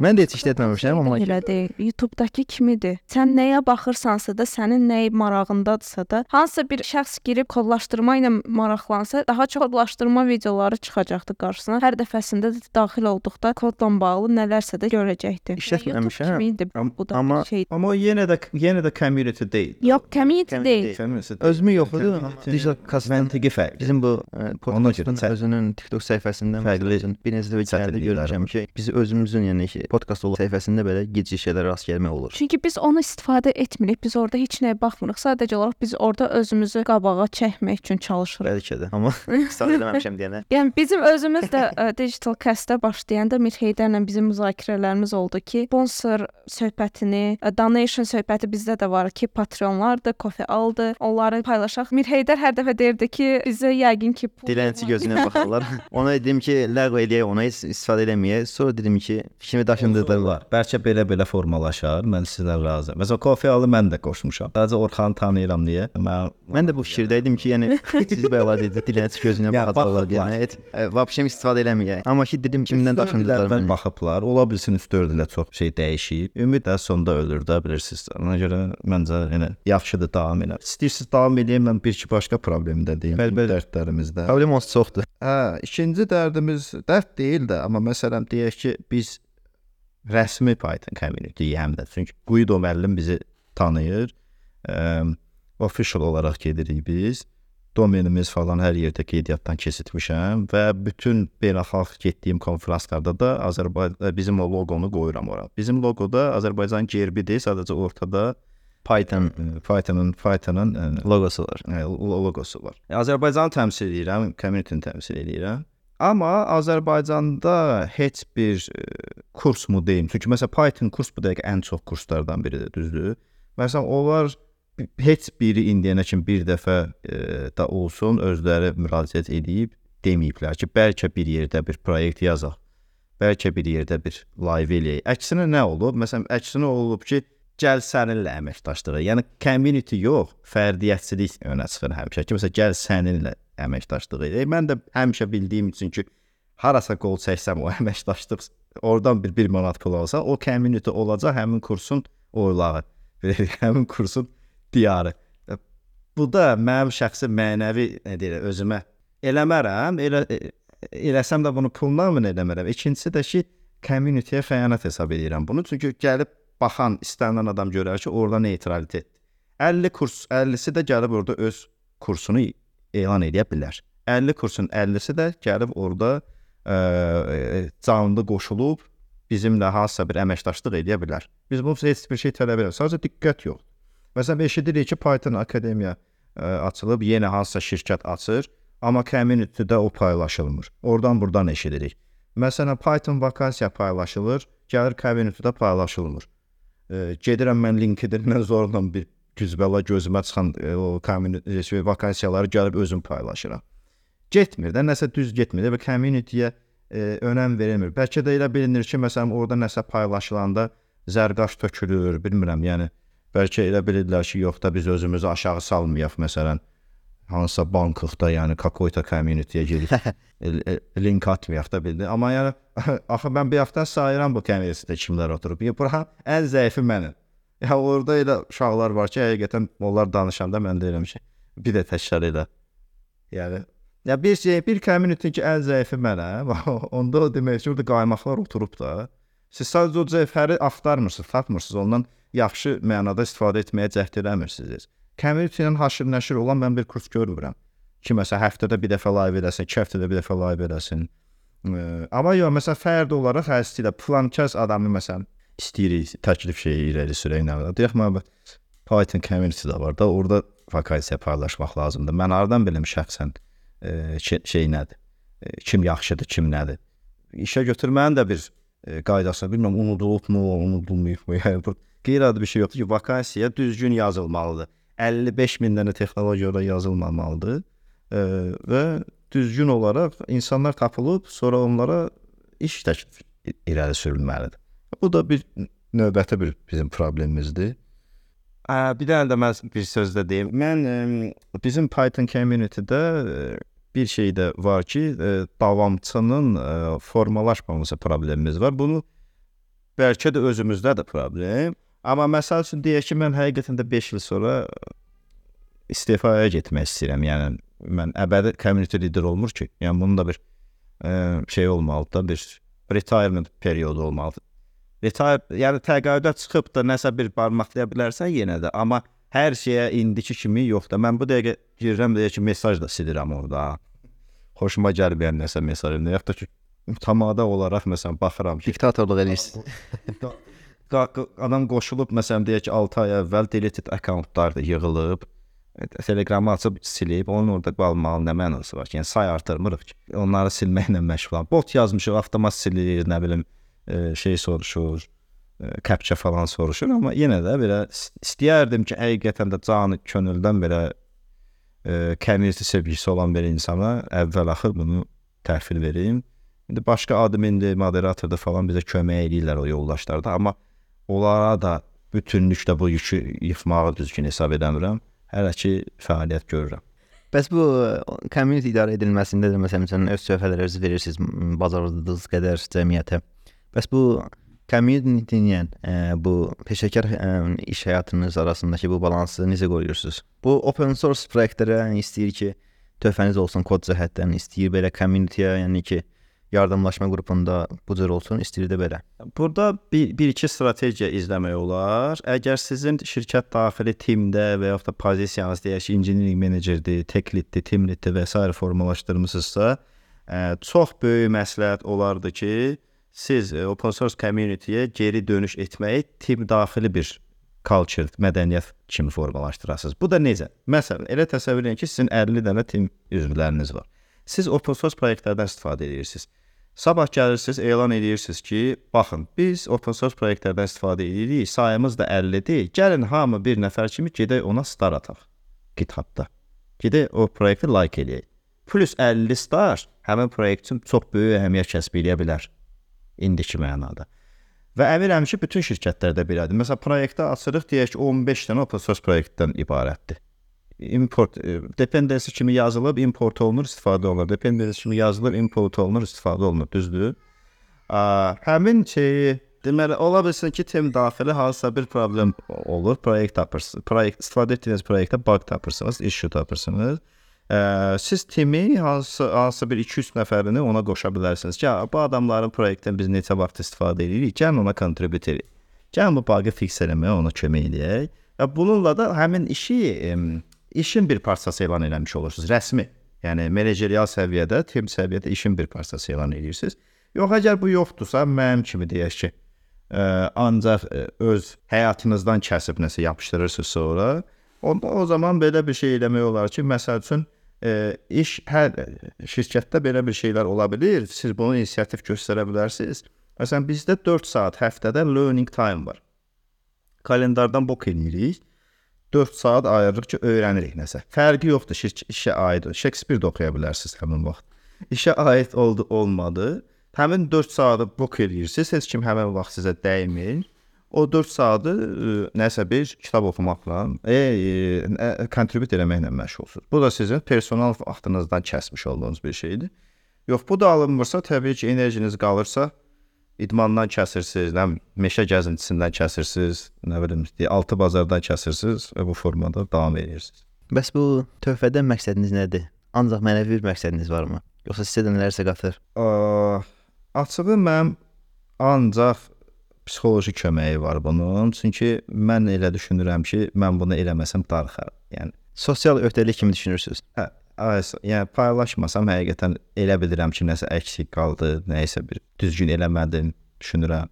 Speaker 2: Mən də heç işlətməmişəm, amma
Speaker 1: elə deyil. YouTube-dakı kimidir. Sən nəyə baxırsansa da, sənin nəyi marağındadsa da, hansısa bir şəxs girib kodlaşdırma ilə maraqlansa, daha çox kodlaşdırma videoları çıxacaqdı qarşısına. Hər dəfəsində də daxil olduqda kodla bağlı nələrsə də görəcəkdi.
Speaker 2: İşlətməmişəm. Am-
Speaker 1: bu da
Speaker 2: amma-
Speaker 1: şey.
Speaker 3: Amma yenə də yenə də community deyil.
Speaker 1: Yox, community
Speaker 2: Community
Speaker 1: deyil.
Speaker 2: deyil.
Speaker 3: Community
Speaker 2: özümü yoxladım, digital kastan
Speaker 3: Məntiqi fərqli.
Speaker 2: Bizim bu e, podkastın özünün TikTok səhifəsindən
Speaker 3: Fərqli
Speaker 2: bir neçə
Speaker 3: çətinliklər
Speaker 2: görmüşəm ki, biz özümüzün yəni ki, podkast səhifəsində belə gec şeylərə rast gəlmək olur.
Speaker 1: Çünki biz onu istifadə etmirik. Biz orada heç nəyə baxmırıq. Sadəcə olaraq biz orada özümüzü qabağa çəkmək üçün çalışırıq.
Speaker 2: Bəlkə də. Amma istifadə eləməmişəm deyənə.
Speaker 1: Yəni bizim özümüz də ə, Digital Cast-ə başlayanda Mir Heydərlə bizim müzakirələrimiz oldu ki, sponsor söhbətini, ə, donation söhbəti bizdə də var ki, Patreonlardır, kofe aldı, onları paylaşaq. Mir Heydər hər dəfə deyirdi ki, bizə yəqin ki,
Speaker 2: Dilənçi gözünə baxarlar. ona dedim ki, ləğv eləyək, ona istifadə eləməyək. Sonra dedim ki, fikrimi daşındırdılar.
Speaker 3: Bəlkə belə-belə formalaşar. Mən sizdən razıyam. Məsələn, Kofiyalı mən də qoşmuşam. Sadəcə Orxanı tanıyıram deyə. Mən
Speaker 2: Mən də bu fikirdəydim ki, yəni siz belə dedi, dilənçi gözünə
Speaker 3: baxıblar.
Speaker 2: Yəni heç e, vəbşəm istifadə eləməyək. Amma ki dedim kimdən daşındılar
Speaker 3: baxıblar. Ola bilsin 3-4 ilə çox şey dəyişib. Ümid də sonda ölür də bilirsiniz. Ona görə məncə yəni yaxşıdır davam elə. İstəyirsiniz davam edeyim mən bir iki başqa problem də deyim.
Speaker 2: Bəli, bəli.
Speaker 3: Dərdlərimizdə.
Speaker 2: Problem onsuz çoxdur.
Speaker 3: Hə, ikinci dərdimiz dərd deyil də, amma məsələn deyək ki, biz rəsmi Python community həm də çünki Guido müəllim bizi tanıyır. Ə, official olaraq gedirik biz. Domenimiz falan hər yerdə qeydiyyatdan keçirtmişəm və bütün beynəlxalq getdiyim konfranslarda da Azərbaycan bizim o loqonu qoyuram ora. Bizim loqoda Azərbaycan gerbidir, sadəcə ortada
Speaker 2: Python
Speaker 3: ə, Pythonun Pythonun ə,
Speaker 2: loqosu var.
Speaker 3: Lo- loqosu var. Azərbaycanı təmsil edirəm, community-ni təmsil edirəm. Amma Azərbaycanda heç bir e, kurs mu deyim? Çünki məsələn Python kurs bu dəqiqə ən çox kurslardan biridir, düzdür? Məsələn, onlar heç biri indiyənə kimi bir dəfə e, da olsun özləri müraciət edib deməyiblər ki, bəlkə bir yerdə bir proyekt yazaq. Bəlkə bir yerdə bir layihə eləyək. Əksinə nə olub? Məsələn, əksinə olub ki, gəl səninlə əməkdaşlığa. Yəni community yox, fərdiyyətçilik önə çıxır həmişə. Ki, məsələn, gəl səninlə əməkdaşlıq edək. Mən də həmişə bildiyim üçün ki, harasa qol çəksəm o əməkdaşlıq oradan bir 1 manat pul alsa, o community olacaq həmin kursun oylağı. həmin kursun diyarı. E, Bu da mənim şəxsi mənəvi nə deyirlər, özümə eləmərəm. Elə e, eləsəm də bunu pulla mı eləmərəm. İkincisi də ki, community-yə xəyanət hesab edirəm bunu. Çünki gəlib baxan istənilən adam görər ki, orada neytralitet. 50 kurs 50-si də gəlib orada öz kursunu elan edə bilər. 50 kursun 50-si də gəlib orada ə, canlı qoşulub bizimlə hansısa bir əməkdaşlıq edə bilər. Biz bu heç bir şey tələb etmirik. Sadəcə diqqət yox. Məsələn, eşidirik ki, Python Akademiya ə, açılıb, yenə hansısa şirkət açır, amma community-də o paylaşılmır. Oradan buradan eşidirik. Məsələn, Python vakansiya paylaşılır, gəlir community-də paylaşılmır. E, gedirəm mən LinkedIn-dən zorla bir güzbəla gözümə çıxan e, o community şey, vakansiyaları gəlib özüm paylaşıram. Getmir də, nəsə düz getmir də və community-yə e, önəm verilmir. Bəlkə də elə bilinir ki, məsələn, orada nəsə paylaşılanda zərqaş tökülür, bilmirəm, yəni bəlkə elə bilirlər ki, yox da biz özümüzü aşağı salmayaq, məsələn, hansısa banklıqda, yəni Kakoyta community-yə girib e, e, link atmayaq da bildi. Amma yəni axı mən bir hafta sayıram bu community-də kimlər oturub. Ya bura ən zəifi mənim. Ya orada elə uşaqlar var ki, həqiqətən onlar danışanda mən deyirəm ki, bir də təkrar elə. Yəni ya bir şey, bir community ki, ən zəifi mənəm. Onda o demək ki, orada qaymaqlar oturub da. Siz sadəcə o zəifləri axtarmırsınız, tapmırsınız. Ondan yaxşı mənada istifadə etməyə cəhd eləmirsiniz. Community ilə haşır nəşir olan mən bir kurs görmürəm. Ki məsələn həftədə bir dəfə live edəsin, iki həftədə bir dəfə live edəsin. Ə, amma yox, məsələn fərdi olaraq istəyirəm plankəs adamı məsələn istəyirik təklif şeyi irəli sürək nə var. Deyək mən Python community də var da, orada vakansiya paylaşmaq lazımdır. Mən hardan bilim şəxsən ə, şey, nədir? Ə, kim yaxşıdır, kim nədir? İşə götürməyin də bir ə, qaydası, bilmirəm unudulubmu, unudulmayıbmı? Yəni bu qeyri-adi bir şey yoxdur ki, vakansiya düzgün yazılmalıdır. 55 min dənə texnologiyada yazılmamalıdır ə, və düzgün olaraq insanlar tapılıb, sonra onlara iş təklif irəli sürülməlidir. Bu da bir növbəti bir bizim problemimizdir. Ə, bir dənə də mən bir söz də deyim. Mən ə, bizim Python community-də ə, bir şey də var ki, ə, davamçının ə, formalaşmaması problemimiz var. Bunu bəlkə də özümüzdə də problem. Amma məsəl üçün deyək ki, mən həqiqətən də 5 il sonra istifaya getmək istəyirəm. Yəni mən əbədi community lider olmur ki. Yəni bunun da bir ə, şey olmalıdır da, bir retirement periodu olmalıdır. Retire, yəni təqaüdə çıxıb da nəsə bir barmaqlaya bilərsən yenə də, amma hər şeyə indiki kimi yox da. Mən bu dəqiqə girirəm deyə ki, mesaj da silirəm orada. Xoşuma gəlməyən nəsə mesajını, yaxud da ki, tamada olaraq məsələn baxıram ki,
Speaker 2: Diktatorluq
Speaker 3: qa- adam qoşulub məsələn deyək ki 6 ay əvvəl deleted accountlar da yığılıb e, Telegramı açıb silib, onun orada qalmağın nə mənası var ki? Yəni say artırmırıq ki. Onları silməklə məşğulam. Bot yazmışıq, avtomat silir, nə bilim, şey soruşur, e, captcha falan soruşur, amma yenə də belə is- istəyərdim ki, həqiqətən də canı könüldən belə e, community sevgisi olan bir insana əvvəl-axır bunu təhvil verim. İndi başqa admindir, moderatordur falan bizə kömək edirlər o yoldaşlarda, amma onlara da bütünlüklə bu yükü yıxmağı düzgün hesab edəmirəm. Hələ ki fəaliyyət görürəm.
Speaker 2: Bəs bu community idarə edilməsində də məsələn öz sövhələrinizi verirsiniz m, bacardığınız qədər cəmiyyətə. Bəs bu community-yə ə, bu peşəkar ə, iş həyatınız arasındakı bu balansı necə qoruyursunuz? Bu open source layihələrə yəni istəyir ki, töhfəniz olsun kod cəhətdən, istəyir belə community-yə, yəni ki, yardımlaşma qrupunda bu cür olsun, istəyir də belə.
Speaker 3: Burada bir, bir iki strategiya izləmək olar. Əgər sizin şirkət daxili timdə və yaxud da pozisiyanız deyək ki, engineering menecerdir, tech leaddir, team leaddir və s. formalaşdırmısınızsa, ə, çox böyük məsləhət olardı ki, siz ə, open source community-yə geri dönüş etməyi tim daxili bir culture, mədəniyyət kimi formalaşdırasınız. Bu da necə? Məsələn, elə təsəvvür edin ki, sizin 50 dənə tim üzvləriniz var. Siz open source layihələrdən istifadə edirsiniz. Sabah gəlirsiniz, elan edirsiniz ki, baxın, biz open source layihələrdən istifadə edirik, sayımız da 50-dir. Gəlin hamı bir nəfər kimi gedək ona star ataq GitHub-da. Gedək o proyekti like eləyək. Plus 50 star həmin proyekt üçün çox böyük əhəmiyyət kəsb edə bilər indiki mənada. Və əminəm ki, bütün şirkətlərdə belədir. Məsələn, proyektə açırıq, deyək ki, 15 dənə open source proyektdən ibarətdir. Import e, dependency kimi yazılıb, import olunur, istifadə olunur. Dependency kimi yazılır, import olunur, istifadə olunur, düzdür? A, həmin şeyi deməli ola bilsin ki, tim daxili hansısa bir problem olur, proyekt tapırsınız. Proyekt istifadə etdiyiniz proyektdə bug tapırsınız, issue tapırsınız. Ə, siz timi hansı hansı bir 2-3 nəfərini ona qoşa bilərsiniz "Ya, bu adamların proyektdən biz neçə vaxt istifadə edirik, gəlin ona kontribut edək. Gəlin bu bağı fix eləməyə ona kömək edək." Və bununla da həmin işi em, işin bir parçası elan eləmiş olursunuz, rəsmi. Yəni menecerial səviyyədə, tim səviyyədə işin bir parçası elan edirsiniz. Yox, əgər bu yoxdursa, mənim kimi deyək ki, ə, ancaq ə, öz həyatınızdan kəsib nəsə yapışdırırsınız sonra, onda o zaman belə bir şey eləmək olar ki, məsəl üçün ə, iş hər şirkətdə belə bir şeylər ola bilər. Siz bunu inisiativ göstərə bilərsiniz. Məsələn, bizdə 4 saat həftədə learning time var. Kalendardan bok eləyirik. 4 saat ayırırıq ki, öyrənirik nəsə. Fərqi yoxdur, şir- işə aid. Shakespeare də oxuya bilərsiniz həmin vaxt. İşə aid oldu, olmadı. Həmin 4 saatı bok eləyirsiniz. Heç kim həmin vaxt sizə dəymir. O 4 saatı nəsə bir kitab oxumaqla, e, e, kontribut eləməklə məşğulsunuz. Bu da sizin personal vaxtınızdan kəsmiş olduğunuz bir şeydir. Yox, bu da alınmırsa, təbii ki, enerjiniz qalırsa, idmandan kəsirsiniz, nə meşə gəzintisindən kəsirsiniz, nə bilim, altı bazardan kəsirsiniz və bu formada davam edirsiniz.
Speaker 2: Bəs bu töhfədən məqsədiniz nədir? Ancaq mənəvi bir məqsədiniz varmı? Yoxsa sizə də nələrsə qatır?
Speaker 3: Açığı mənim ancaq psixoloji köməyi var bunun. Çünki mən elə düşünürəm ki, mən bunu eləməsəm darıxaram. Yəni
Speaker 2: Sosial öhdəlik kimi düşünürsüz?
Speaker 3: Hə, ays, yəni paylaşmasam həqiqətən elə bilirəm ki, nəsə əksik qaldı, nəyisə bir düzgün eləmədim, düşünürəm.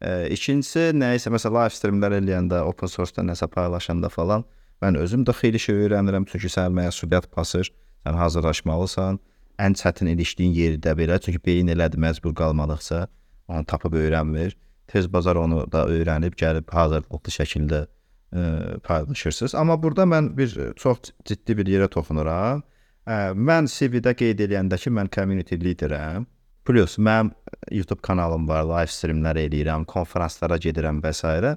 Speaker 3: E, ikincisi, nəyisə məsələn live streamlər eləyəndə, open source-da nəsə paylaşanda falan, mən özüm də xeyli şey öyrənirəm, çünki sən məsuliyyət basır, sən hazırlaşmalısan. Ən çətin ilişdiyin yerdə belə, çünki beyin elədi məcbur qalmadıqca onu tapıb öyrənmir. Tez bazar onu da öyrənib gəlib hazırlıqlı şəkildə ə, paylaşırsınız. Amma burada mən bir ə, çox ciddi bir yerə toxunuram. Ə, mən CV-də qeyd edəndə ki, mən community liderəm. Plus mənim YouTube kanalım var, live streamlər eləyirəm, konfranslara gedirəm və s.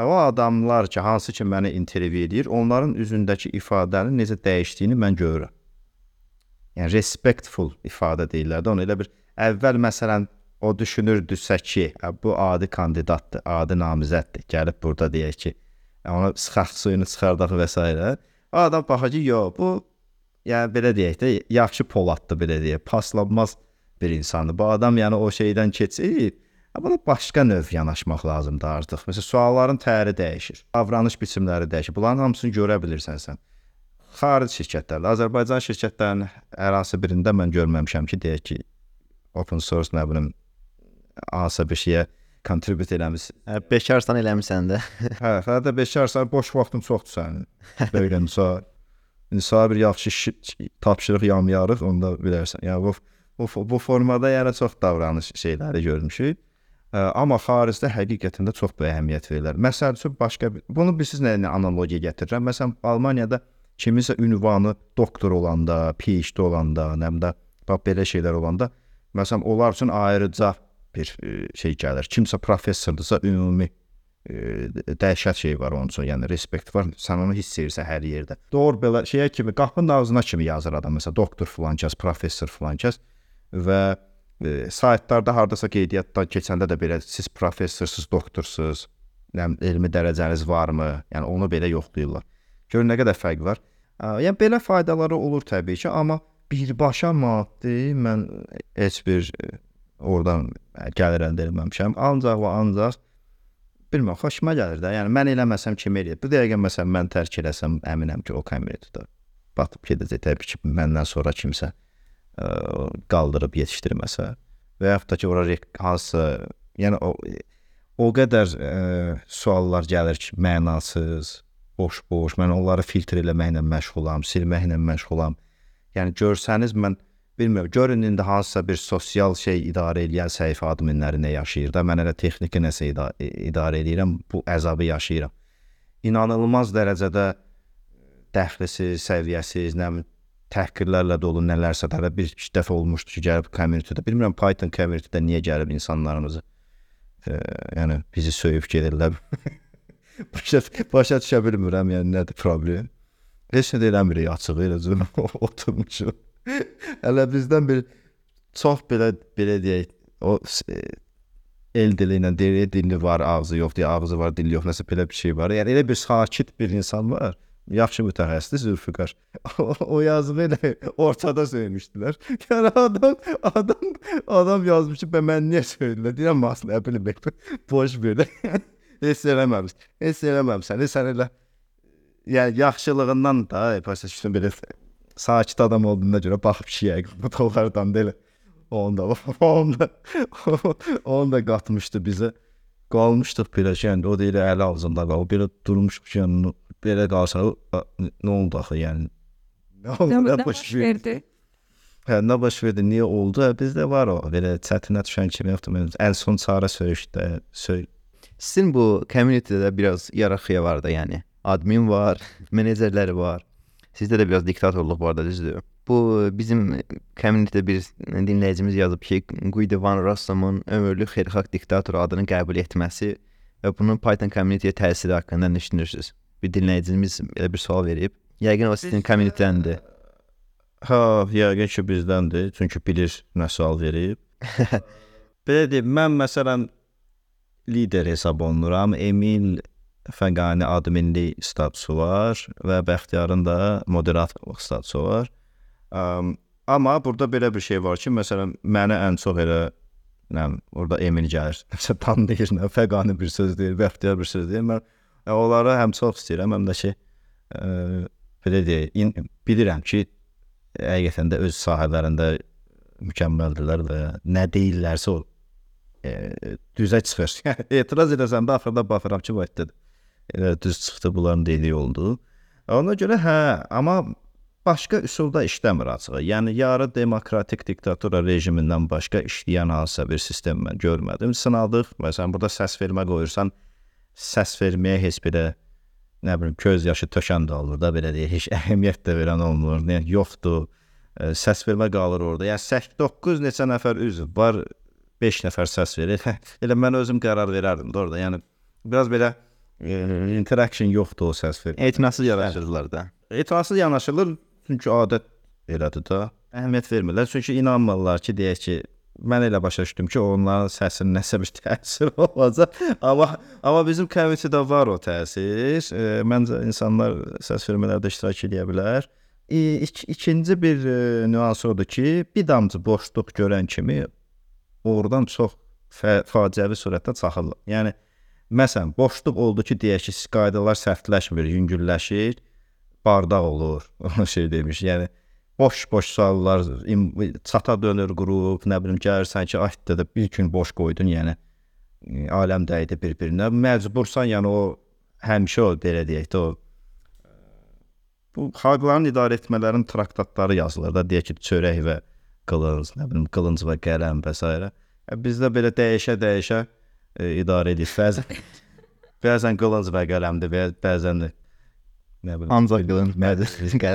Speaker 3: O adamlar ki, hansı ki məni intervyu edir, onların üzündəki ifadənin necə dəyişdiyini mən görürəm. Yəni respectful ifadə deyirlər də, onu elə bir əvvəl məsələn o düşünürdüsə ki, "Ə, bu adi kandidatdır, adi namizəddir. Gəlib burada deyək ki, ona sıxaq suyunu çıxardaq və s. Adam baxır ki, yox, bu yəni belə deyək də, yaxşı poladdır belə deyək, paslanmaz bir insandır. Bu adam yəni o şeydən keçib, ha, buna başqa növ yanaşmaq lazımdır artıq. Məsələn, sualların təri dəyişir, davranış biçimləri dəyişir. Bunların hamısını görə bilirsən sən. Xaric şirkətlərdə, Azərbaycan şirkətlərinin hər hansı birində mən görməmişəm ki, deyək ki, open source nə bilim hansısa bir şeyə kontribut eləmisən.
Speaker 2: Hə, bekarsan eləmisən də.
Speaker 3: Hə, hətta bekarsan, boş vaxtın çoxdur sənin. Belə misal. İndi sənə bir yaxşı tapşırıq yamyarıq, onda bilərsən. Yəni bu bu, bu formada yəni çox davranış şeyləri görmüşük. Ə, amma xaricdə həqiqətən də çox böyük əhəmiyyət verirlər. Məsəl üçün başqa bunu sizlə nə analogiya gətirirəm. Məsələn, Almaniyada kiminsə ünvanı doktor olanda, PhD olanda, nə bilim də bax belə şeylər olanda, məsələn, onlar üçün ayrıca bir e, şey gəlir. Kimsə professordursa ümumi e, dəhşət şey var onun üçün. Yəni respekt var. Sən onu hiss edirsən hər yerdə. Doğru belə şeyə kimi qapının ağzına kimi yazır adam. Məsələn, doktor filan kəs, professor filan kəs və e, saytlarda hardasa qeydiyyatdan keçəndə də belə siz professorsuz, doktorsuz, bilim, elmi dərəcəniz varmı? Yəni onu belə yoxlayırlar. Gör nə qədər fərq var. Yəni belə faydaları olur təbii ki, amma birbaşa maddi mən heç bir e, oradan gəlir əldə etməmişəm. Ancaq və ancaq bilmirəm, xoşuma gəlir də. Yəni mən eləməsəm kim eləyir? Bu dəqiqə məsələn mən tərk eləsəm, əminəm ki, o komitədə batıb gedəcək təbii ki, məndən sonra kimsə ə, qaldırıb yetişdirməsə və yaxud da ki, ora hansısa yəni o o qədər ə, suallar gəlir ki, mənasız, boş-boş. Mən onları filtr eləməklə məşğulam, silməklə məşğulam. Yəni görsəniz mən bilmirəm, görün indi hansısa bir sosial şey idarə edən səhifə adminləri nə yaşayır da, mən elə texniki nəsə ida idarə edirəm, bu əzabı yaşayıram. İnanılmaz dərəcədə dəxlisiz, səviyyəsiz, nə bilim təhqirlərlə dolu nələrsə də bir iki dəfə olmuşdu ki, gəlib community-də. Bilmirəm Python community-də niyə gəlib insanlarımızı e, yəni bizi söyüb gedirlər. başa başa düşə bilmirəm, yəni nədir problem. Heç nə də eləmirik açığı elə zülm oturmuşuq. Hələ bizdən bir çox belə belə deyək, o e, el dili ilə deyir, dili var, ağzı yox, deyə ağzı var, dili yox, nəsə belə bir şey var. Yəni elə bir sakit bir insan var. yaxşı mütəxəssis Zülfüqar. O, yazığı elə ortada söylemişdilər. Yəni adam adam adam yazmış ki, "Bə mən niyə söylədilər?" Deyirəm, "Mas, nə bilim, boş ver." Heç eləməmiş. Heç eləməmisən. Sən elə yəni yaxşılığından da, başa düşdün belə sakit adam olduğuna görə baxıb kişiyə bu tollardan da elə onu da onu da onu da qatmışdı bizə. Qalmışdıq belə yəni o deyir əli ağzında qal. Belə durmuşuq ki, yəni belə qalsa nə oldu axı yəni? Nə oldu?
Speaker 1: Nə,
Speaker 3: Nə
Speaker 1: baş verdi?
Speaker 3: Hə, nə baş verdi? Niyə oldu? Hə, Bizdə var o belə çətinə düşən kimi yoxdur. Mən ən son çarə söyüşdə söy.
Speaker 2: Sizin bu community'də biraz yararxıya var da yəni. Admin var, menecerləri var. Sizdə də biraz diktatorluq var da düzdür? Bu bizim community'də bir dinləyicimiz yazıb ki, Guido Van Rossum'un ömürlük xeyirxah diktator adını qəbul etməsi və bunun Python community'yə təsiri haqqında nə düşünürsüz? Bir dinləyicimiz belə bir sual verib. Yəqin o sizin community'dəndir.
Speaker 3: Ha, yəqin ki bizdəndir, çünki bilir nə sual verib. belə deyim, mən məsələn lider hesab olunuram. Emil Fəqani adminli statusu var və Bəxtiyarın da moderatorluq statusu var. Um, amma burada belə bir şey var ki, məsələn, mənə ən çox elə nə orada Emil gəlir. Məsələn, tanıyır, nə Fəqani bir söz deyir, Bəxtiyar bir söz deyir. Mən e, onları həm çox istəyirəm, həm də ki, e, belə deyək, bilirəm ki, həqiqətən də öz sahələrində mükəmməldirlər və nə deyirlərsə o e, düzə çıxır. Etiraz edəsən də axırda baxıram ki, vətdə elə düz çıxdı bunların dediyi oldu. Ona görə hə, amma başqa üsulda işləmir açığı. Yəni yarı demokratik diktatura rejimindən başqa işləyən hansısa bir sistem mən görmədim. Sınadıq. Məsələn, burada səs vermə qoyursan, səs verməyə heç belə nə bilim göz yaşı tökən də olur da belə deyək, heç əhəmiyyət də verən olmur. Nə yoxdur. Ə, səs vermə qalır orada. Yəni 8-9 neçə nəfər üzv var, 5 nəfər səs verir. Elə mən özüm qərar verərdim də orada. Yəni biraz belə interaction yoxdur o səs ver.
Speaker 2: Etinasız yaraşırdılar da.
Speaker 3: Etirazsız yanaşılır çünki adət elədir də. Əhəmiyyət vermirlər çünki inanmırlar ki, deyək ki, mən elə başa düşdüm ki, onların səsinin nəsə bir təsiri olacaq. Amma amma bizim community-də var o təsir. E, məncə insanlar səs vermələrdə iştirak edə bilər. E, ik ikinci bir e, nüans odur ki, bir damcı boşluq görən kimi oradan çox fə faciəvi surətdə çaxırlar. Yəni məsələn, boşluq oldu ki, deyək ki, qaydalar sərtləşmir, yüngülləşir, bardaq olur. O şey demiş. Yəni boş-boş suallar çata dönür qrup, nə bilim gəlirsən ki, aytda da bir gün boş qoydun, yəni e, aləm dəydi bir-birinə. Məcbursan, yəni o həmişə o belə deyək də o bu xalqların idarə etmələrin traktatları yazılır da, deyək ki, çörək və qılınc, nə bilim, qılınc və qələm və s. E, bizdə belə dəyişə-dəyişə e, idarə edir. Bəzən bəzən qılınc və qələmdir, və bəzən də nə bilim,
Speaker 2: Ancaq qılın.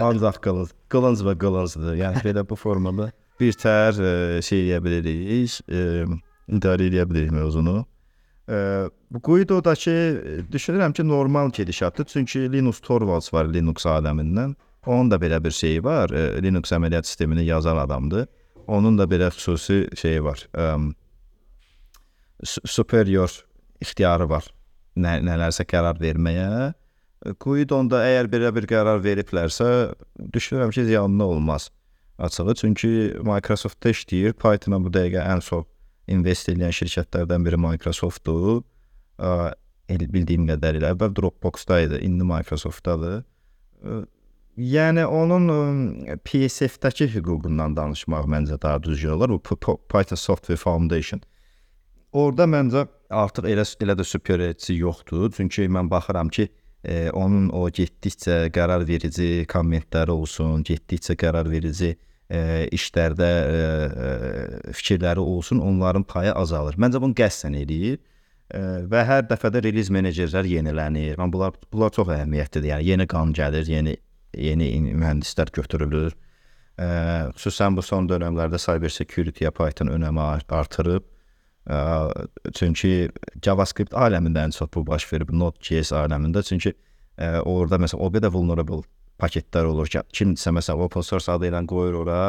Speaker 3: ancaq qılınc, qılınc və qılıncdır. Yəni belə bu formada bir tər e, şey edə bilirik, e, idarə edə bilirik mövzunu. E, bu Guido-dakı düşünürəm ki, normal gedişatdır. Çünki Linus Torvalds var Linux aləmindən. Onun da belə bir şeyi var. E, Linux əməliyyat sistemini yazan adamdır. Onun da belə xüsusi şeyi var. E, superior ixtiyarı var. Nə, nələrsə qərar verməyə. Guidon-da əgər belə bir qərar veriblərsə, düşünürəm ki, ziyanlı olmaz. Açığı çünki Microsoft-da işləyir. Python-a bu dəqiqə ən çox invest edən şirkətlərdən biri Microsoft-dur. El- bildiyim qədərilə əvvəl Dropbox-da idi, indi Microsoft-dadır. Ə, Yəni onun PSF-dəki hüququndan danışmaq məncə daha düzgün olar. Bu Python Software Foundation. Orda məncə artıq elə elə də superiority yoxdur. Çünki mən baxıram ki, e, onun o getdikcə qərar verici kommentləri olsun, getdikcə qərar verici e, işlərdə e, e, fikirləri olsun, onların payı azalır. Məncə bunu qəsdən eləyir. E, və hər dəfə də release menecerlər yenilənir. Mən bunlar bunlar çox əhəmiyyətlidir. Yəni yeni qan gəlir, yeni yeni mühəndislər götürülür. Ə, xüsusən bu son dövrlərdə cyber security-yə Python önəmi art- artırıb. Ə, çünki JavaScript aləmində ən çox bu baş verib, Node.js aləmində. Çünki ə, orada məsələn o qədər vulnerable paketlər olur ki, kimsə məsələn open source adı ilə qoyur ora,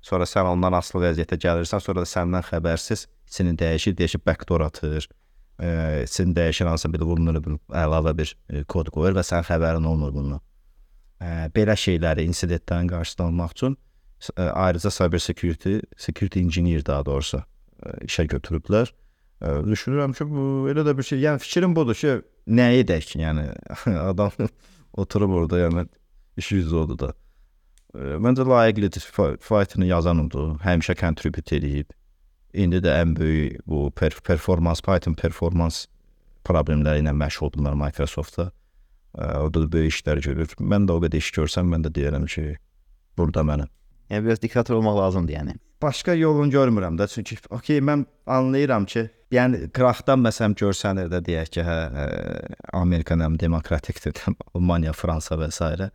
Speaker 3: sonra sən ondan asılı vəziyyətə gəlirsən, sonra da səndən xəbərsiz içini dəyişir, dəyişib backdoor atır. Ə, içini dəyişir hansısa bir vulnerable əlavə bir e, kod qoyur və sən xəbərin olmur bundan. ə, belə şeyləri, insidentlərin qarşısını almaq üçün ə, ayrıca cyber security, security engineer daha doğrusu ə, işə götürüblər. Ə, düşünürəm ki, bu elə də bir şey. Yəni fikrim budur ki, nə edək? Yəni adam oturub orada, yəni işi yüzü odur da. Məncə layiqlidir. Fa- Fightını yazan odur. Həmişə contribute edib. İndi də ən böyük bu per performans Python performans problemləri ilə məşğuldurlar Microsoft-da. Ə, O da böyük işlər görür. Mən də o qədər iş görsəm, mən də deyərəm ki, burada mənəm.
Speaker 2: Yəni biraz diktator olmaq lazımdır yəni.
Speaker 3: Başqa yolunu görmürəm də, çünki okey mən anlayıram ki, yəni qıraqdan məsələn görsənir də deyək ki, hə, ə, Amerika həm demokratikdir, Almaniya, Fransa və s.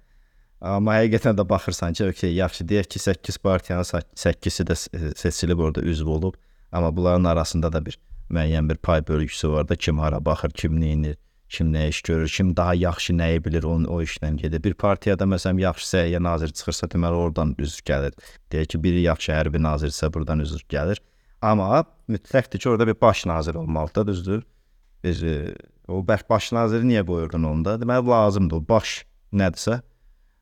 Speaker 3: Amma həqiqətən də baxırsan ki, okey, yaxşı deyək ki, 8 partiyanın 8-i də se- seçilib orada üzv olub, amma bunların arasında da bir müəyyən bir pay bölgüsü var da, kim hara baxır, kim nə edir, kim nə iş görür, kim daha yaxşı nəyi bilir, onun o işlə gedir. Bir partiyada məsələn yaxşı səhiyyə naziri çıxırsa, deməli oradan üzv gəlir. Deyək ki, biri yaxşı hərbi nazirsə buradan üzv gəlir. Amma mütləqdir ki, orada bir baş nazir olmalıdır, düzdür? Bir e, o baş, naziri niyə qoyurdun onda? Deməli lazımdır baş nədirsə,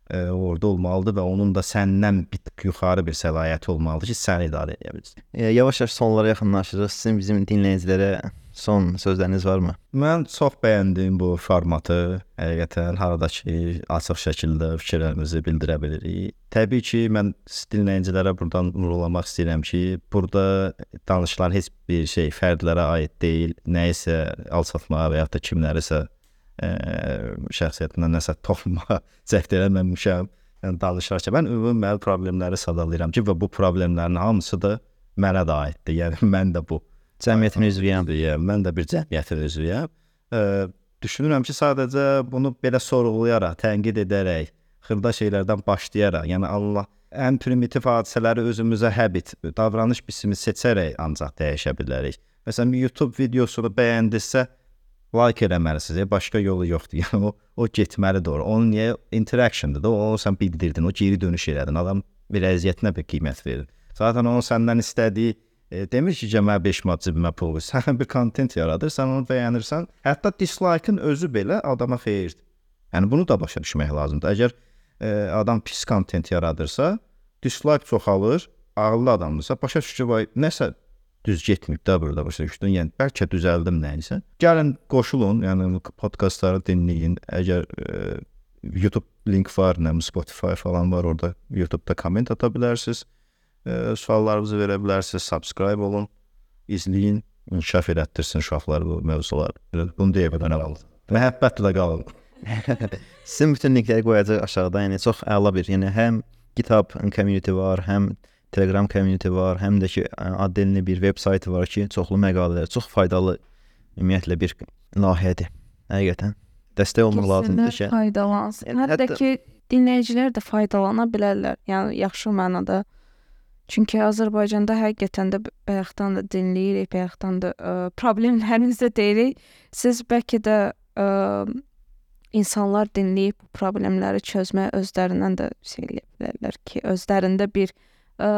Speaker 3: e, orada olmalıdır və onun da səndən bir tık yuxarı bir səlahiyyəti olmalıdır ki, sən idarə edə bilirsən.
Speaker 2: E, Yavaş-yavaş sonlara yaxınlaşırıq. Sizin bizim dinləyicilərə son sözləriniz varmı?
Speaker 3: Mən çox bəyəndim bu formatı. Həqiqətən harada ki, açıq şəkildə fikirlərimizi bildirə bilirik. Təbii ki, mən dinləyicilərə buradan vurğulamaq istəyirəm ki, burada danışılan heç bir şey fərdlərə aid deyil. Nəyisə alçatmağa və ya da kimlərisə ə, şəxsiyyətinə nəsə toxunmağa cəhd eləməmişəm. Yəni danışarkən mən ümumi problemləri sadalayıram ki, və bu problemlərin hamısı da mənə də aiddir. Yəni mən də bu
Speaker 2: Cəmiyyətin üzvüyəm.
Speaker 3: Mən də bir cəmiyyətin üzvüyəm. Ə, düşünürəm ki, sadəcə bunu belə sorğulayaraq, tənqid edərək, xırda şeylərdən başlayaraq, yəni Allah ən primitiv hadisələri özümüzə habit, davranış biçimi seçərək ancaq dəyişə bilərik. Məsələn, YouTube videosunu bəyəndinizsə, like eləməlisiniz. e, Başqa yolu yoxdur. Yəni o o getməlidir ora. Onun niyə interactiondur da, o sən bildirdin, o geri dönüş elədin. Adam bir əziyyətinə bir qiymət verir. Zaten onun səndən istədiyi e, demir ki, cəmə 5 manat cibimə pul qoy. Sən bir kontent yaradırsan, onu bəyənirsən, hətta dislike-ın özü belə adama xeyirdir. Yəni bunu da başa düşmək lazımdır. Əgər e, adam pis kontent yaradırsa, dislike çoxalır, ağıllı adamdırsa, başa düşür ki, vay nəsə düz getmir də burada başa düşdün. Yəni bəlkə düzəldim nəyinsə. Gəlin qoşulun, yəni podkastları dinləyin. Əgər e, YouTube link var, nə Spotify falan var orada. YouTube-da komment ata bilərsiniz. E, suallarınızı verə bilərsiniz. Subscribe olun, izləyin, inkişaf elətdirsin uşaqlar bu mövzular. Bunu deyə bilən alın. Məhəbbətlə qalın.
Speaker 2: Sizin bütün linkləri qoyacağıq aşağıda. Yəni çox əla bir, yəni həm kitab community var, həm Telegram community var, həm də ki adlı bir veb saytı var ki, çoxlu məqalələr, çox faydalı ümumiyyətlə bir layihədir. Həqiqətən dəstək olmaq lazımdır ki,
Speaker 1: faydalansın. Hətta
Speaker 2: hətta-
Speaker 1: ki dinləyicilər də faydalana bilərlər. Yəni yaxşı mənada. Çünki Azərbaycanda həqiqətən də bayaqdan da dinləyirik, bayaqdan da ə, problemlərinizi də deyirik. Siz bəlkə də ə, insanlar dinləyib bu problemləri çözməyə özlərindən də şey eləyə bilərlər ki, özlərində bir ə,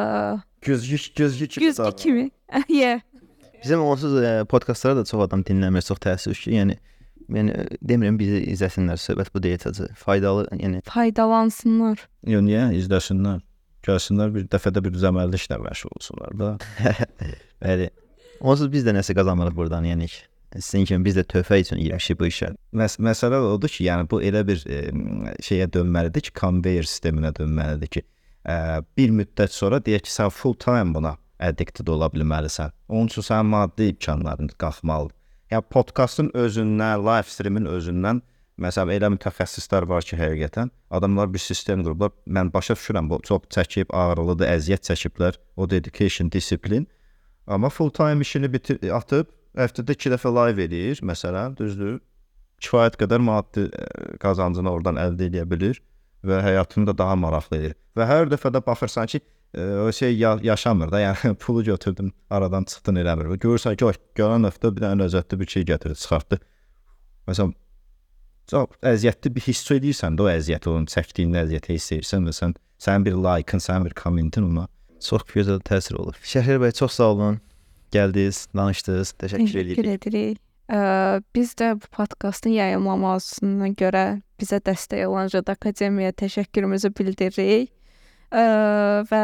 Speaker 3: Gözlük, gözlük kimi.
Speaker 1: güzgü kimi. yeah.
Speaker 2: bizim onsuz ə, podkastlara da çox adam dinləmir, çox təəssüf ki, yəni yəni demirəm bizi izləsinlər, söhbət bu deyəcək. Faydalı, yəni
Speaker 1: Faydalansınlar.
Speaker 3: Yo, niyə izləsinlər? Gəlsinlər bir dəfədə bir düzəməlli işlə məşğul olsunlar da.
Speaker 2: bəli. Onsuz biz də nəsə qazanırıq burdan, yəni sizin kimi biz də töhfə üçün girmişik bu işə.
Speaker 3: Məs məsələ odur ki, yəni bu elə bir e, şeyə dönməlidir ki, konveyor sisteminə dönməlidir ki, e, bir müddət sonra deyək ki, sən full time buna addicted ola bilməlisən. Onun üçün sənin maddi imkanların qalxmalıdır. Yəni podkastın özündən, live streamin özündən məsələn elə mütəxəssislər var ki, həqiqətən adamlar bir sistem qurublar. Mən başa düşürəm, bu çox çəkib, ağrılıdır, əziyyət çəkiblər. O dedication, disiplin. Amma full time işini bitir atıb həftədə 2 dəfə live edir, məsələn, düzdür? Kifayət qədər maddi ə, qazancını oradan əldə edə bilir və həyatını da daha maraqlı edir. Və hər dəfə də baxırsan ki, ə, o şey ya yaşamır da, yəni pulu götürdüm, aradan çıxdın eləmir. Görürsən ki, o gələn həftə bir dənə ləzzətli bir şey gətirdi, çıxartdı. Məsələn, çox əziyyətli bir hiss edirsən də o əziyyəti, onun çəkdiyin əziyyəti hiss edirsən və sən sənin bir like-ın, sənin bir kommentin ona
Speaker 2: Çox gözəl təsir olur. Şəhər bəy çox sağ olun. Gəldiniz, danışdınız. Təşəkkür
Speaker 1: Təşəkkür
Speaker 2: edirik.
Speaker 1: edirik. Ə, biz də bu podkastın yayımlanmasına görə bizə dəstək olan Jad Akademiyaya təşəkkürümüzü bildiririk. Ə, və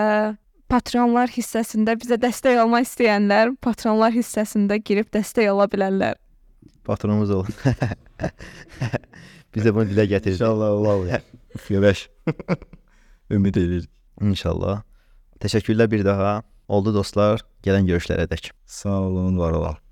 Speaker 1: patronlar hissəsində bizə dəstək olmaq istəyənlər patronlar hissəsində girib dəstək ola bilərlər.
Speaker 2: Patronumuz olun. Biz də bunu dilə gətirdik.
Speaker 3: İnşallah olar. Görəş. Ümid edirik.
Speaker 2: İnşallah. Təşəkkürlər bir daha. Oldu dostlar. Gələn görüşlərə dək.
Speaker 3: Sağ olun, var olun.